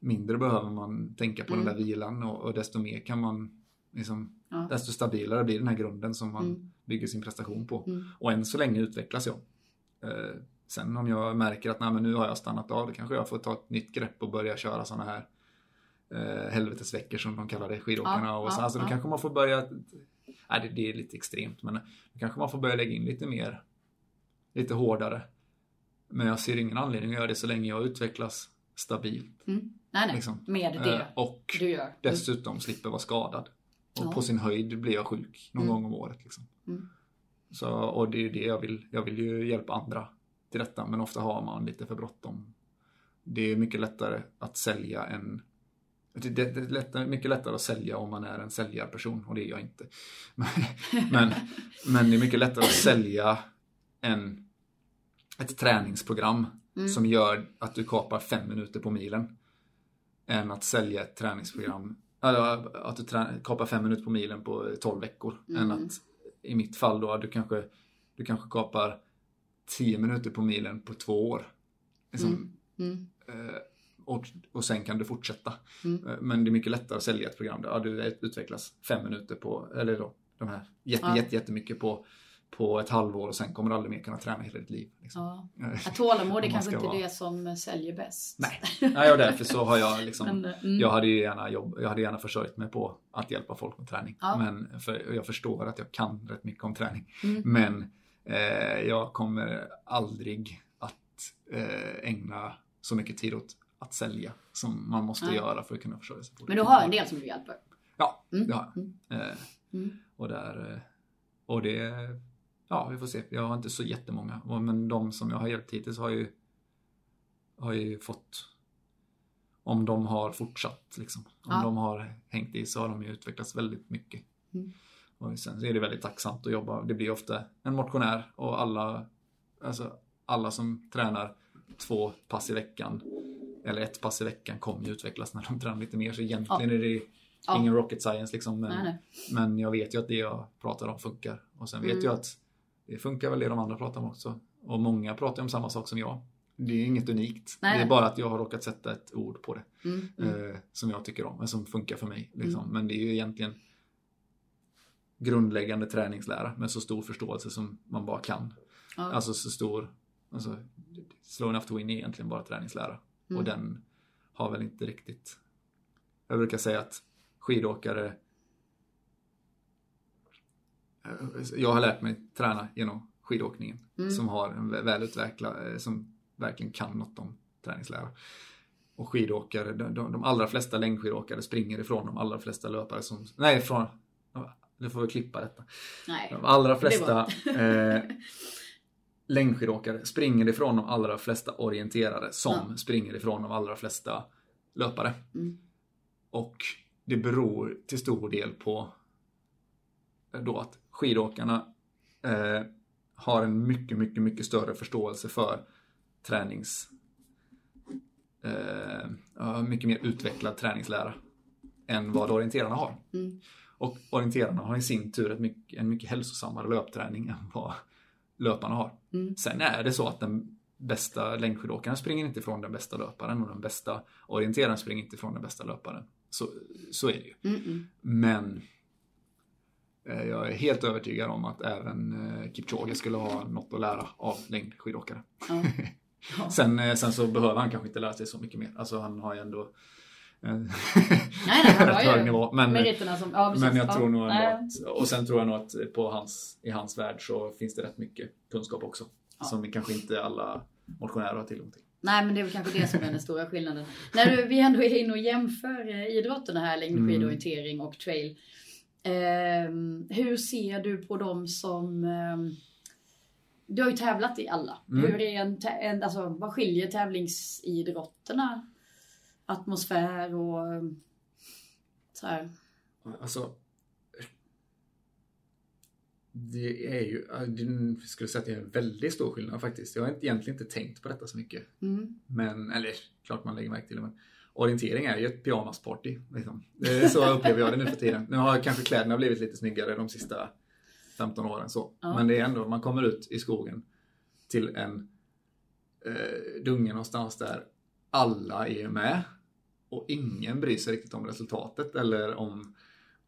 mindre behöver man tänka på Mm. den där vilan och, och desto mer kan man liksom, Ja. desto stabilare blir den här grunden som man Mm. bygger sin prestation på. Mm. Och än så länge utvecklas jag. Eh, sen om jag märker att nej, men nu har jag stannat av, då kanske jag får ta ett nytt grepp och börja köra sådana här eh, helvetesveckor som de kallar det, skidåkarna. Ja, och så, ja, alltså, då kanske man får börja, nej det, det är lite extremt, men då kanske man får börja lägga in lite mer, lite hårdare. Men jag ser ingen anledning att göra det så länge jag utvecklas stabilt. Mm. Nej, nej. Liksom. Med det Eh, och du gör. Mm. dessutom slipper vara skadad. Och Ja. på sin höjd blir jag sjuk någon Mm. gång om året. Liksom. Mm. Så, och det är ju det jag vill. Jag vill ju hjälpa andra till detta, men ofta har man lite för bråttom. Det är mycket lättare att sälja en det är lättare, mycket lättare att sälja om man är en säljarperson och det är jag inte. Men, men det är mycket lättare att sälja en, ett träningsprogram Mm. som gör att du kapar fem minuter på milen. Än att sälja ett träningsprogram, att du trä, kapar fem minuter på milen på 12 veckor. Mm. Än att i mitt fall då, du kanske, du kanske kapar 10 minuter på milen på två år. Liksom, Mm. Eh, och, och sen kan du fortsätta. Mm. Eh, Men det är mycket lättare att sälja ett program där ja, du utvecklas fem minuter på, eller då, de här jätte, Ja. jätte, jättemycket på, på ett halvår och sen kommer du aldrig mer kunna träna hela ditt liv. Liksom. Ja. Eh, Tålamod är kanske inte vara- det som säljer bäst. Nej, Nej och därför så har jag liksom Men, mm. jag hade gärna, jobb, jag hade gärna försörjt mig på att hjälpa folk med träning. Ja. Men för, jag förstår att jag kan rätt mycket om träning. Mm. Men eh, jag kommer aldrig att eh, ägna så mycket tid åt att sälja som man måste Nej. göra för att kunna försörja sig på. Men du har en del som du hjälper. Ja, Mm. det har jag. Mm. Eh, Mm. och, där, eh, och det, ja vi får se. Jag har inte så jättemånga. Men de som jag har hjälpt hittills har ju, har ju fått, om de har fortsatt liksom. Om Ja. de har hängt i så har de ju utvecklats väldigt mycket. Mm. Och sen är det väldigt tacksamt att jobba. Det blir ofta en motionär och alla, alltså alla som tränar två pass i veckan eller ett pass i veckan kommer ju utvecklas när de tränar lite mer. Så egentligen är det Ja. ingen rocket science liksom. Men, Nej, nej. men jag vet ju att det jag pratar om funkar. Och sen vet Mm. jag att det funkar väl det de andra pratar om också. Och många pratar om samma sak som jag. Det är inget unikt. Nej, det är bara att jag har råkat sätta ett ord på det. Mm. Mm. Eh, som jag tycker om, men som funkar för mig. Liksom. Mm. Men det är ju egentligen grundläggande träningslära med så stor förståelse som man bara kan. Ja. Alltså så stor, alltså, slow enough to win är egentligen bara träningslära. Mm. Och den har väl inte riktigt, jag brukar säga att skidåkare jag har lärt mig träna genom skidåkningen Mm. som har en vä- välutvecklad, eh, som verkligen kan något om träningslära. Och skidåkare, de, de, de allra flesta längdskidåkare springer ifrån de allra flesta löpare som, nej från, nu får vi klippa detta. Nej. De allra Det flesta eh, längdskidåkare springer ifrån de allra flesta orienterare som Ja. springer ifrån de allra flesta löpare. Mm. Och det beror till stor del på då att skidåkarna eh, har en mycket, mycket, mycket större förståelse för tränings... Eh, mycket mer utvecklad träningslära än vad orienterarna har. Mm. Och orienterarna har i sin tur mycket, en mycket hälsosammare löpträning än vad löparna har. Mm. Sen är det så att den bästa längdskidåkaren springer inte ifrån den bästa löparen och den bästa orienteraren springer inte ifrån den bästa löparen. Så, så är det ju. Mm, mm. Men eh, jag är helt övertygad om att även eh, Kipchoge skulle ha något att lära av längdskidåkare. Ja. Ja. Sen, eh, sen så behöver han kanske inte lära sig så mycket mer. Alltså han har ju ändå Nej, nej, rätt hög nivå. Men, som... Ja, precis. men jag ja. tror nog att, och sen tror jag nog att på hans, i hans värld så finns det rätt mycket kunskap också. Ja. Som kanske inte alla motionärer har tillgång till. Nej, men det är väl kanske det som är den stora skillnaden. När du, vi ändå är inne och jämför eh, idrotterna här, längdskidorientering och trail. Ehm, hur ser du på dem som... ehm, du har ju tävlat i alla. Mm. Hur är en, en, alltså, vad skiljer tävlingsidrotterna? Atmosfär och ehm, så här. Alltså, det är ju, jag skulle säga att det är en väldigt stor skillnad faktiskt. Jag har inte- egentligen inte tänkt på detta så mycket. Mm. Men, eller klart man lägger märke till det. Men orientering är ju ett pyjamasparty. Liksom. Så upplever jag det nu för tiden. Nu har kanske kläderna blivit lite snyggare de sista 15 åren. så. Ja. Men det är ändå, man kommer ut i skogen till en eh, dunge någonstans där alla är med. Och ingen bryr sig riktigt om resultatet eller om,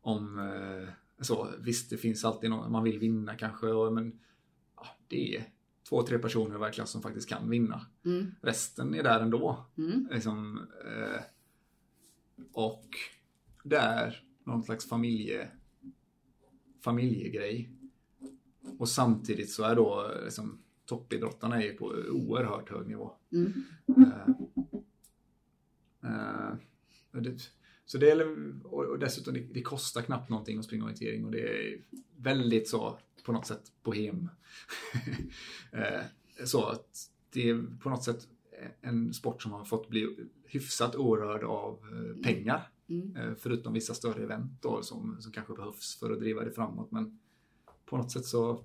om eh, så. Visst, det finns alltid någon, man vill vinna kanske. Och, men ja, det är två, tre personer klass som faktiskt kan vinna. Mm. Resten är där ändå. Mm. Liksom, eh, och det är någon slags familje, familjegrej. Och samtidigt så är då liksom, toppidrottarna är på oerhört hög nivå. Mm. Eh, det, så det är, och dessutom, det, det kostar knappt någonting att springa orientering och det är väldigt så, på något sätt, bohem. eh, så att det är på något sätt en sport som har fått bli hyfsat orörd av eh, pengar. Mm. Eh, förutom vissa större event då, som, som kanske behövs för att driva det framåt. Men på något sätt så,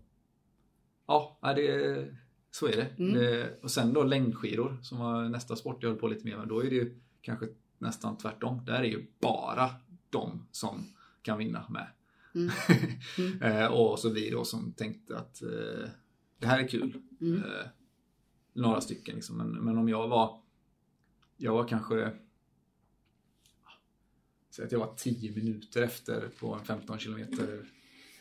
ja, det, så är det. Mm. det. Och sen då längdskidor som var nästa sport jag höll på lite mer med. Då är det ju kanske nästan tvärtom. Där är ju bara de som kan vinna med. Mm. Mm. Eh, och så vi då som tänkte att eh, det här är kul. Mm. Eh, några stycken liksom. Men, men om jag var, jag var kanske, säg att jag var 10 minuter efter på en 15 kilometer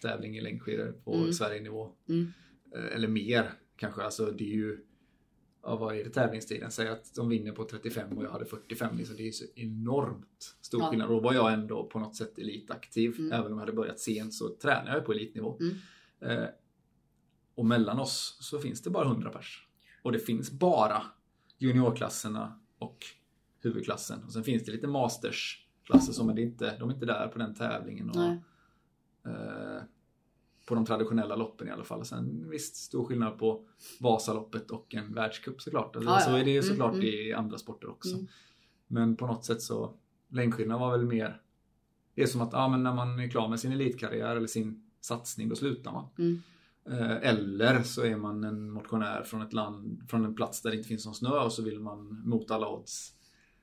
tävling i längdskidor på Mm. Sverigenivå. Mm. Eh, Eller mer kanske. Alltså det är ju, ja, vad är det tävlingstiden? Säg att de vinner på 35 och jag hade 45. Liksom. Det är så enormt stor Ja. skillnad. Då var jag ändå på något sätt elitaktiv. Mm. Även om jag hade börjat sent så tränade jag på elitnivå. Mm. Eh, och mellan oss så finns det bara 100 pers. Och det finns bara juniorklasserna och huvudklassen. Och sen finns det lite mastersklasser som är det inte, de är inte där på den tävlingen. Och, eh, på de traditionella loppen i alla fall. Sen visst, stor skillnad på Vasaloppet och en världscup såklart. Alltså, Ja, ja. Så är det ju Mm, såklart mm. i andra sporter också. Mm. Men på något sätt så, längdskidorna var väl mer, det är som att ja, men när man är klar med sin elitkarriär eller sin satsning, då slutar man. Mm. Eh, Eller så är man en motionär från ett land, från en plats där det inte finns någon snö och så vill man mot alla odds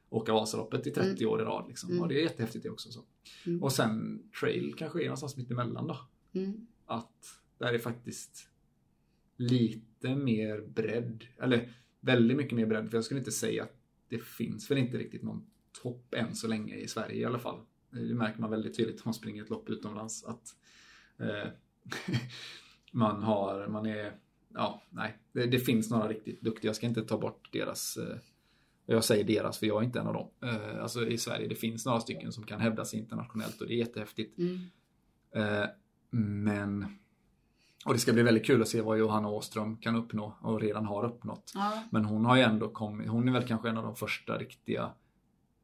åka Vasaloppet i 30 år i rad. Liksom. Mm. Och det är jättehäftigt det också. Så. Mm. Och sen trail kanske är någonstans mitt emellan då. Mm. Att där är faktiskt lite mer bredd. Eller väldigt mycket mer bredd. För jag skulle inte säga att det finns väl inte riktigt någon topp än så länge i Sverige i alla fall. Det märker man väldigt tydligt om man springer ett lopp utomlands. Att eh, man har, man är, ja, nej. Det, det finns några riktigt duktiga. Jag ska inte ta bort deras eh, jag säger deras för jag är inte en av dem. Eh, alltså i Sverige, det finns några stycken som kan hävda sig internationellt och det är jättehäftigt. Mm. Men och det ska bli väldigt kul att se vad Johanna Åström kan uppnå och redan har uppnått. Ja. Men hon har ju ändå kommit, hon är väl kanske en av de första riktiga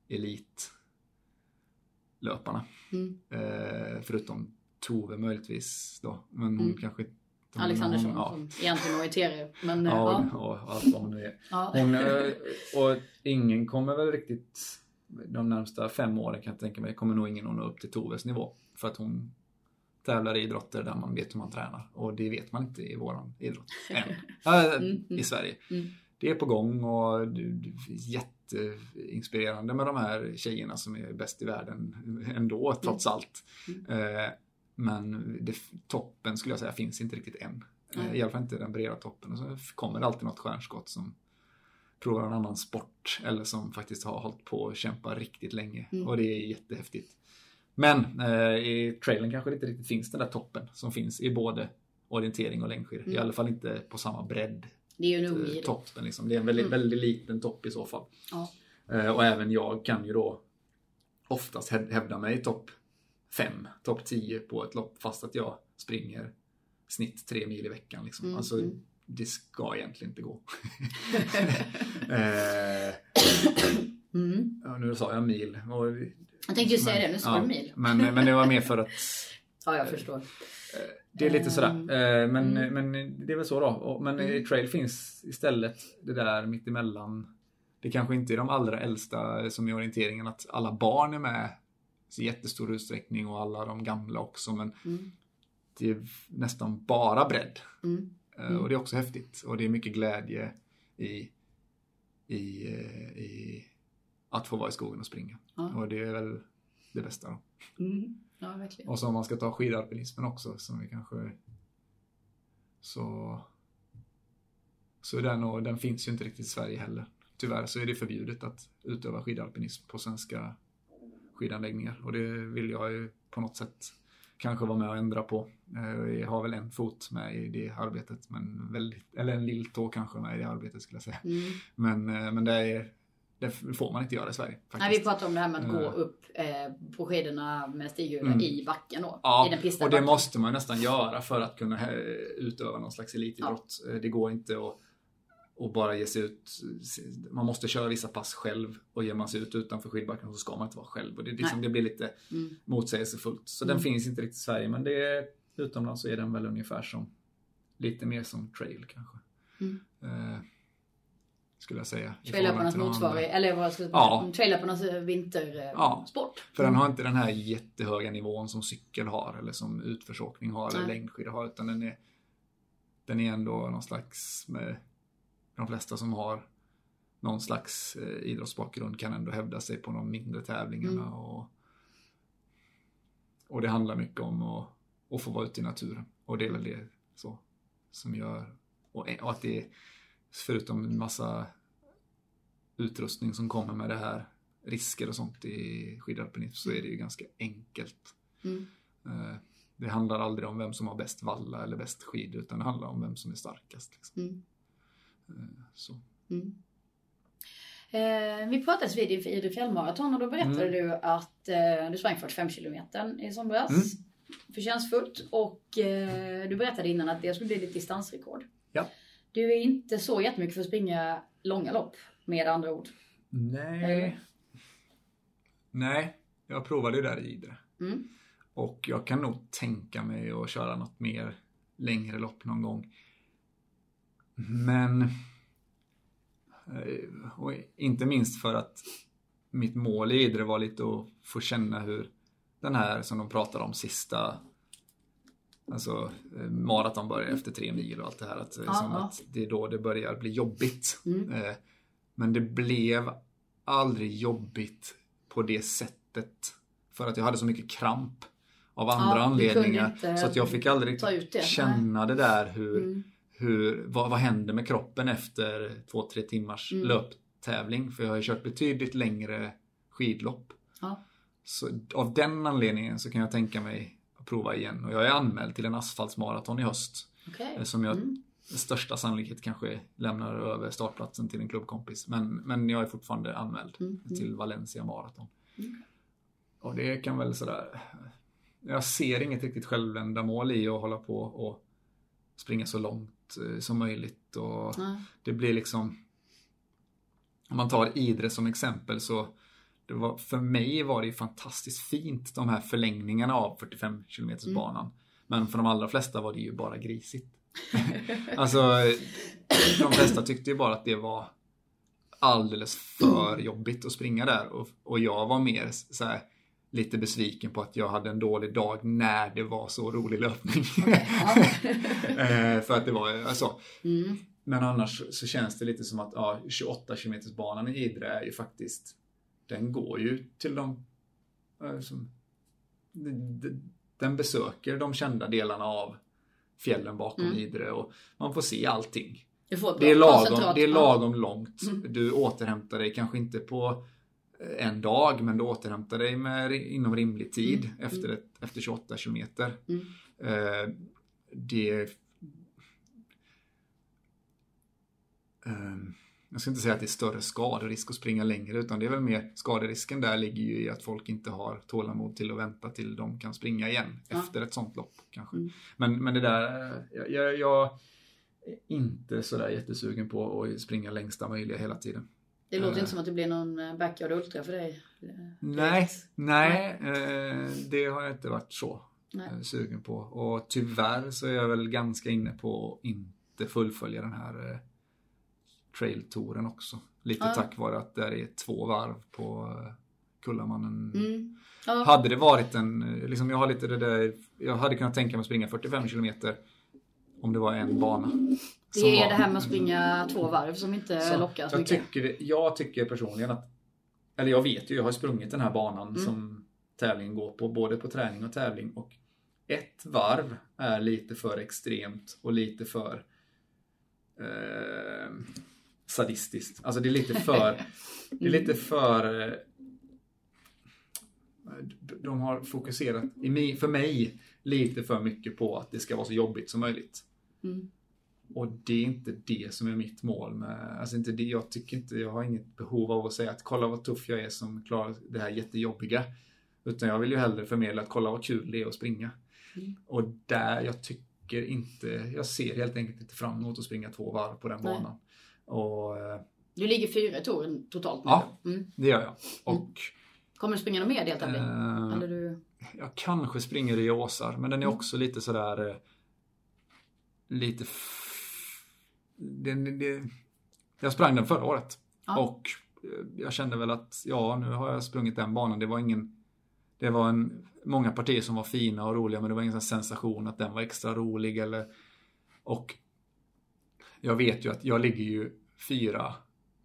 elitlöparna. Mm. Eh, förutom Tove möjligtvis då. Men hon Mm. kanske Alexandersson hon, ja, som egentligen orienterar. Men ja, ja. och allt vad hon är. ja. Hon, eh, och ingen kommer väl riktigt de närmsta fem åren kan jag tänka mig kommer nog ingen att nå upp till Toves nivå. För att hon tävlar i idrotter där man vet hur man tränar och det vet man inte i våran idrott än. Äh, Mm, I Sverige. Mm. Det är på gång och det är jätteinspirerande med de här tjejerna som är bäst i världen ändå trots allt. Eh, Men det, toppen skulle jag säga finns inte riktigt än. Eh. I alla fall inte den breda toppen. Och så kommer det alltid något stjärnskott som provar en annan sport eller som faktiskt har hållit på och kämpa riktigt länge. Mm. Och det är jättehäftigt. Men eh, i trailen kanske det inte riktigt finns den där toppen som finns i både orientering och längdskidor. I Mm. alla fall inte på samma bredd. Det är ju en ung eh, toppen liksom. Det är en väldigt, Mm. väldigt liten topp i så fall. Ja. Eh, och även jag kan ju då oftast häv- hävda mig i topp 5, topp 10 på ett lopp fast att jag springer snitt 3 mil i veckan. Liksom. Mm, Alltså, mm. det ska egentligen inte gå. eh, Mm. ja, nu sa jag mil. Och, Jag tänkte ju säga det, nu sa ja, du mil. Men, men det var mer för att Ja, jag förstår. det är lite sådär. Eh, Men, Mm. men det är väl så då. Men Mm. trail finns istället det där mittemellan. Det kanske inte är de allra äldsta som i orienteringen att alla barn är med i jättestor utsträckning och alla de gamla också. Men Mm. det är nästan bara bredd. Mm. Eh, Mm. Och det är också häftigt. Och det är mycket glädje i, i, eh, i att få vara i skogen och springa. Ja. Och det är väl det bästa då. Mm. Ja, verkligen. Och så om man ska ta skidalpinismen också som vi kanske så så den, och den finns ju inte riktigt i Sverige heller. Tyvärr så är det förbjudet att utöva skidalpinism på svenska skidanläggningar och det vill jag ju på något sätt kanske vara med och ändra på. Eh, Jag har väl en fot med i det arbetet, men väldigt, eller en lilltå kanske med i det arbetet skulle jag säga. Mm. Men, eh, men det, är, det får man inte göra i Sverige. Faktiskt. Nej, vi pratade om det här med att gå Eh. upp eh, på skidorna med stighjul Mm. i backen då. Ja, I den pistade och det backen. måste man nästan göra för att kunna eh, utöva någon slags elitidrott. Eh, Det går inte att, att bara ge sig ut. Man måste köra vissa pass själv och ger man sig ut utanför skidbacken så ska man inte vara själv. Och det, är liksom, det blir lite Mm. motsägelsefullt. Så Mm. den finns inte riktigt i Sverige men det är, utomlands så är den väl ungefär som lite mer som trail kanske. Mm. Eh, skulle jag säga. de andra. motsvarighet, eller vad ska jag Ja. vintersport. Ja. sport. För den har inte den här jättehöga nivån som cykel har eller som utförsåkning har eller Nej. längdskidor har utan den är den är ändå någon slags med de flesta som har någon slags eh, idrottsbakgrund kan ändå hävda sig på de mindre tävlingarna Mm. och och det handlar mycket om att, att få vara ute i naturen och väl det så som gör och, och att det är förutom en massa utrustning som kommer med det här risker och sånt i skidalpinism så är det ju ganska enkelt. Mm. Eh, Det handlar aldrig om vem som har bäst valla eller bäst skid utan det handlar om vem som är starkast. Liksom. Mm. Eh, Så. Mm. Eh, vi pratades vid i Idre fjällmaraton och då berättade Mm. du att eh, du sprang 45 kilometer i somras. Mm. Förtjänstfullt. Och eh, du berättade innan att det skulle bli ditt distansrekord. Ja. Du är inte så jättemycket för att springa långa lopp med andra ord. Nej. Nej, jag provade ju där i Idre. Mm. Och jag kan nog tänka mig att köra något mer längre lopp någon gång. Men eh, och inte minst för att mitt mål i Idre var lite att få känna hur den här som de pratade om sista Alltså eh, maraton börjar efter tre mil och allt det här. Att, Ja, som ja. att det är då det börjar bli jobbigt. Mm. Eh, Men det blev aldrig jobbigt på det sättet. För att jag hade så mycket kramp av andra Ja, anledningar. Så att jag fick aldrig det. känna det där hur, Mm. hur vad, vad händer med kroppen efter två, tre timmars Mm. löptävling. För jag har ju kört betydligt längre skidlopp. Ja. Så av den anledningen så kan jag tänka mig prova igen. Och jag är anmäld till en asfaltsmaraton i höst. Okej. Eh, Som jag Mm. med största sannolikhet kanske lämnar över startplatsen till en klubbkompis. Men, men jag är fortfarande anmäld Mm, mm. till Valencia Marathon. Mm. Och det kan väl sådär... Jag ser inget riktigt självändamål i att hålla på och springa så långt eh, som möjligt. Och det blir liksom... Om man tar Idre som exempel så det var, för mig var det ju fantastiskt fint de här förlängningarna av 45 km Mm. banan. Men för de allra flesta var det ju bara grisigt. alltså, de flesta tyckte ju bara att det var alldeles för jobbigt att springa där. Och, och jag var mer så här, lite besviken på att jag hade en dålig dag när det var så rolig löpning. Eh, för att det var alltså. Mm. Men annars så känns det lite som att ja, 28 km banan i Idre är ju faktiskt, den går ju till de, som, den besöker de kända delarna av fjällen bakom mm. Idre och man får se allting. Det är, lagom, det är lagom långt. Mm. Du återhämtar dig kanske inte på en dag men du återhämtar dig med, inom rimlig tid mm. efter, ett, efter 28 kilometer. Mm. Eh, det eh, jag ska inte säga att det är större skaderisk att springa längre utan det är väl mer skaderisken där ligger ju i att folk inte har tålamod till att vänta till de kan springa igen ja. efter ett sånt lopp kanske. Mm. Men, men det där, jag, jag, är inte sådär jättesugen på att springa längsta möjliga hela tiden. Det låter uh, inte som att det blir någon eh, backyard ultra för dig. Nej, nej. Uh, det har jag inte varit så nej. sugen på. Och tyvärr så är jag väl ganska inne på att inte fullfölja den här trailtouren också. Lite ja. tack vare att det är två varv på eh, Kullamannen. Mm. Ja. Hade det varit en, eh, liksom jag har lite det där, jag hade kunnat tänka mig att springa 45 kilometer om det var en bana. Det är var, det här med att springa två varv som inte så, lockar så jag mycket. Tycker, jag tycker personligen att, eller jag vet ju, jag har sprungit den här banan mm. som tävlingen går på, både på träning och tävling. Och ett varv är lite för extremt och lite för eh, sadistiskt. Alltså det är lite för... det är lite för... Eh, de har fokuserat, för mig, lite för mycket på att det ska vara så jobbigt som möjligt. Mm. Och det är inte det som är mitt mål med, alltså inte det, jag tycker inte, jag har inget behov av att säga att kolla vad tuff jag är som klarar det här jättejobbiga. Utan jag vill ju hellre förmedla att kolla vad kul det är att springa. Mm. Och där, jag tycker inte, jag ser helt enkelt inte fram emot att springa två varv på den Nej. banan. Och, eh, du ligger fyra i touren totalt nu? Ja, mm. det gör jag. Och, mm. Kommer du springa någon mer deltävling? Eh, Eller du... Jag kanske springer i Åsar, men den är mm. också lite sådär... Eh, lite... Det, det, jag sprang den förra året. Ja. Och eh, jag kände väl att, ja, nu har jag sprungit den banan. Det var ingen... Det var en, många partier som var fina och roliga, men det var ingen sensation att den var extra rolig eller... Och jag vet ju att jag ligger ju fyra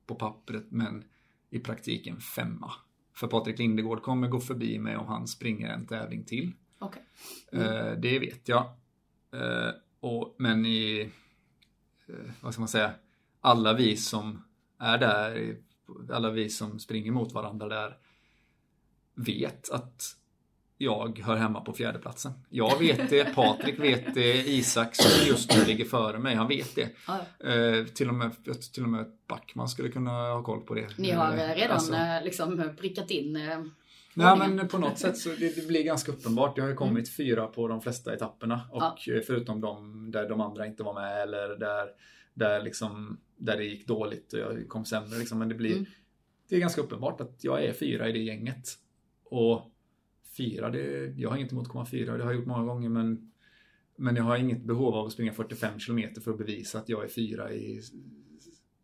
på pappret men i praktiken femma. För Patrik Lindegård kommer gå förbi mig om han springer en tävling till. Okay. Mm. Eh, det vet jag. Eh, och, men i, eh, vad ska man säga, alla vi som är där, alla vi som springer mot varandra där vet att jag hör hemma på fjärdeplatsen. Jag vet det, Patrik vet det, Isak som just nu ligger före mig, han vet det. Ja. Eh, till, och med, till och med Backman skulle kunna ha koll på det. Ni har redan alltså. Eh, liksom prickat in eh, Nej men på något sätt så det, det, blir ganska uppenbart. Jag har ju kommit mm. fyra på de flesta etapperna och ja. Eh, förutom de där de andra inte var med eller där, där, liksom, där det gick dåligt och jag kom sämre. Liksom. Men det blir mm. det är ganska uppenbart att jag är fyra i det gänget. Och fyra, det, jag har inget emot att komma fyra, det har jag gjort många gånger men men jag har inget behov av att springa 45 km för att bevisa att jag är fyra i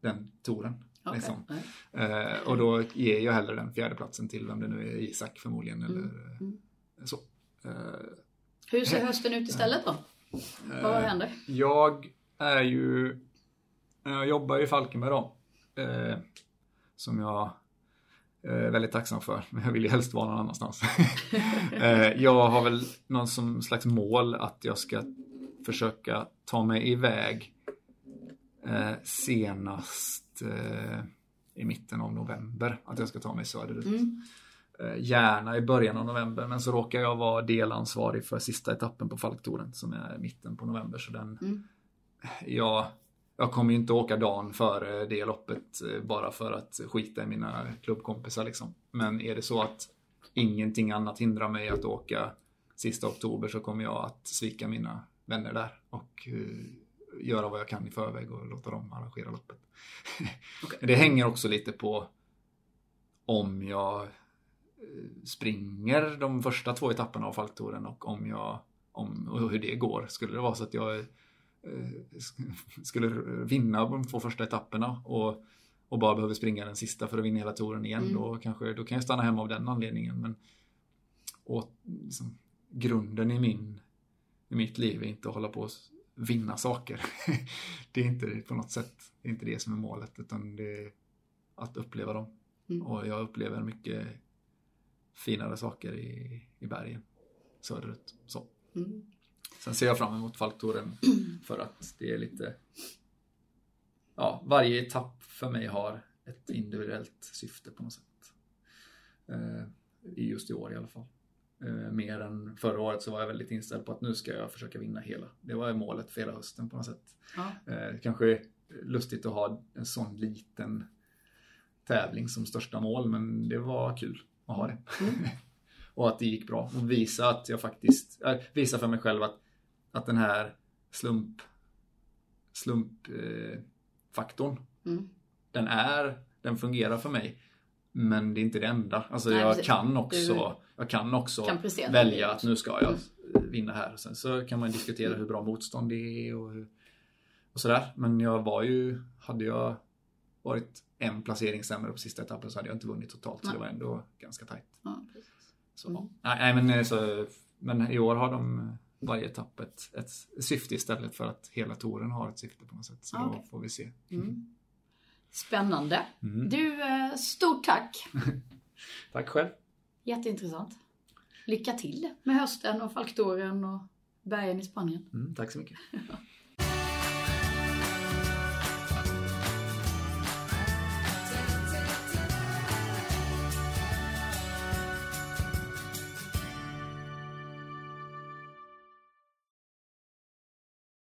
den touren. Okay. Liksom. Eh, och då ger jag hellre den fjärde platsen till vem det nu är, Isak förmodligen. Eller mm. så. Eh, Hur ser hösten ut istället då? Vad eh, händer? Jag är ju, jag jobbar i Falkenberg då. Eh, som jag väldigt tacksam för. Men jag vill ju helst vara någon annanstans. Eh, jag har väl någon som slags mål att jag ska försöka ta mig iväg eh, senast eh, i mitten av november. Att jag ska ta mig söderut. Mm. Gärna i början av november men så råkar jag vara delansvarig för sista etappen på Falktoren som är mitten på november. Så den, mm. jag jag kommer ju inte åka dagen före det loppet eh, bara för att skita i mina klubbkompisar liksom. Men är det så att ingenting annat hindrar mig att åka sista oktober så kommer jag att svika mina vänner där och uh, göra vad jag kan i förväg och låta dem arrangera loppet. Okay. det hänger också lite på om jag eh, springer de första två etapperna av Falktoren och om jag om, och hur det går. Skulle det vara så att jag Eh, skulle vinna de två första etapperna och, och bara behöver springa den sista för att vinna hela touren igen. Mm. Då, kanske, då kan jag stanna hemma av den anledningen. Men och liksom, grunden i, min, i mitt liv är inte att hålla på och vinna saker. det är inte på något sätt det inte det som är målet utan det är att uppleva dem. Mm. Och jag upplever mycket finare saker i, i bergen söderut. Så. Mm. Sen ser jag fram emot Falktouren för att det är lite Ja, varje etapp för mig har ett individuellt syfte på något sätt. Eh, i just i år i alla fall. Eh, mer än förra året så var jag väldigt inställd på att nu ska jag försöka vinna hela. Det var målet för hela hösten på något sätt. Ja. Eh, kanske lustigt att ha en sån liten tävling som största mål men det var kul att ha det. Mm. och att det gick bra. Och visa att jag faktiskt, äh, visa för mig själv att, att den här slump slumpfaktorn, eh, Mm. den är, den fungerar för mig. Men det är inte det enda. Alltså Nej, jag kan också, jag kan också kan välja att nu ska jag vinna här. Sen så kan man diskutera hur bra motstånd det är och, hur, och sådär. Men jag var ju, hade jag varit en placering sämre på sista etappen så hade jag inte vunnit totalt. Så Nej. det var ändå ganska tajt. Ja. Så, Mm. nej, men, eh, så, men i år har de varje etapp ett, ett syfte istället för att hela touren har ett syfte på något sätt. Så Ah, då får vi se. Mm. Spännande. Mm. Du, eh, stort tack. Tack själv. Jätteintressant. Lycka till med hösten och Falktouren och bergen i Spanien. Mm, tack så mycket.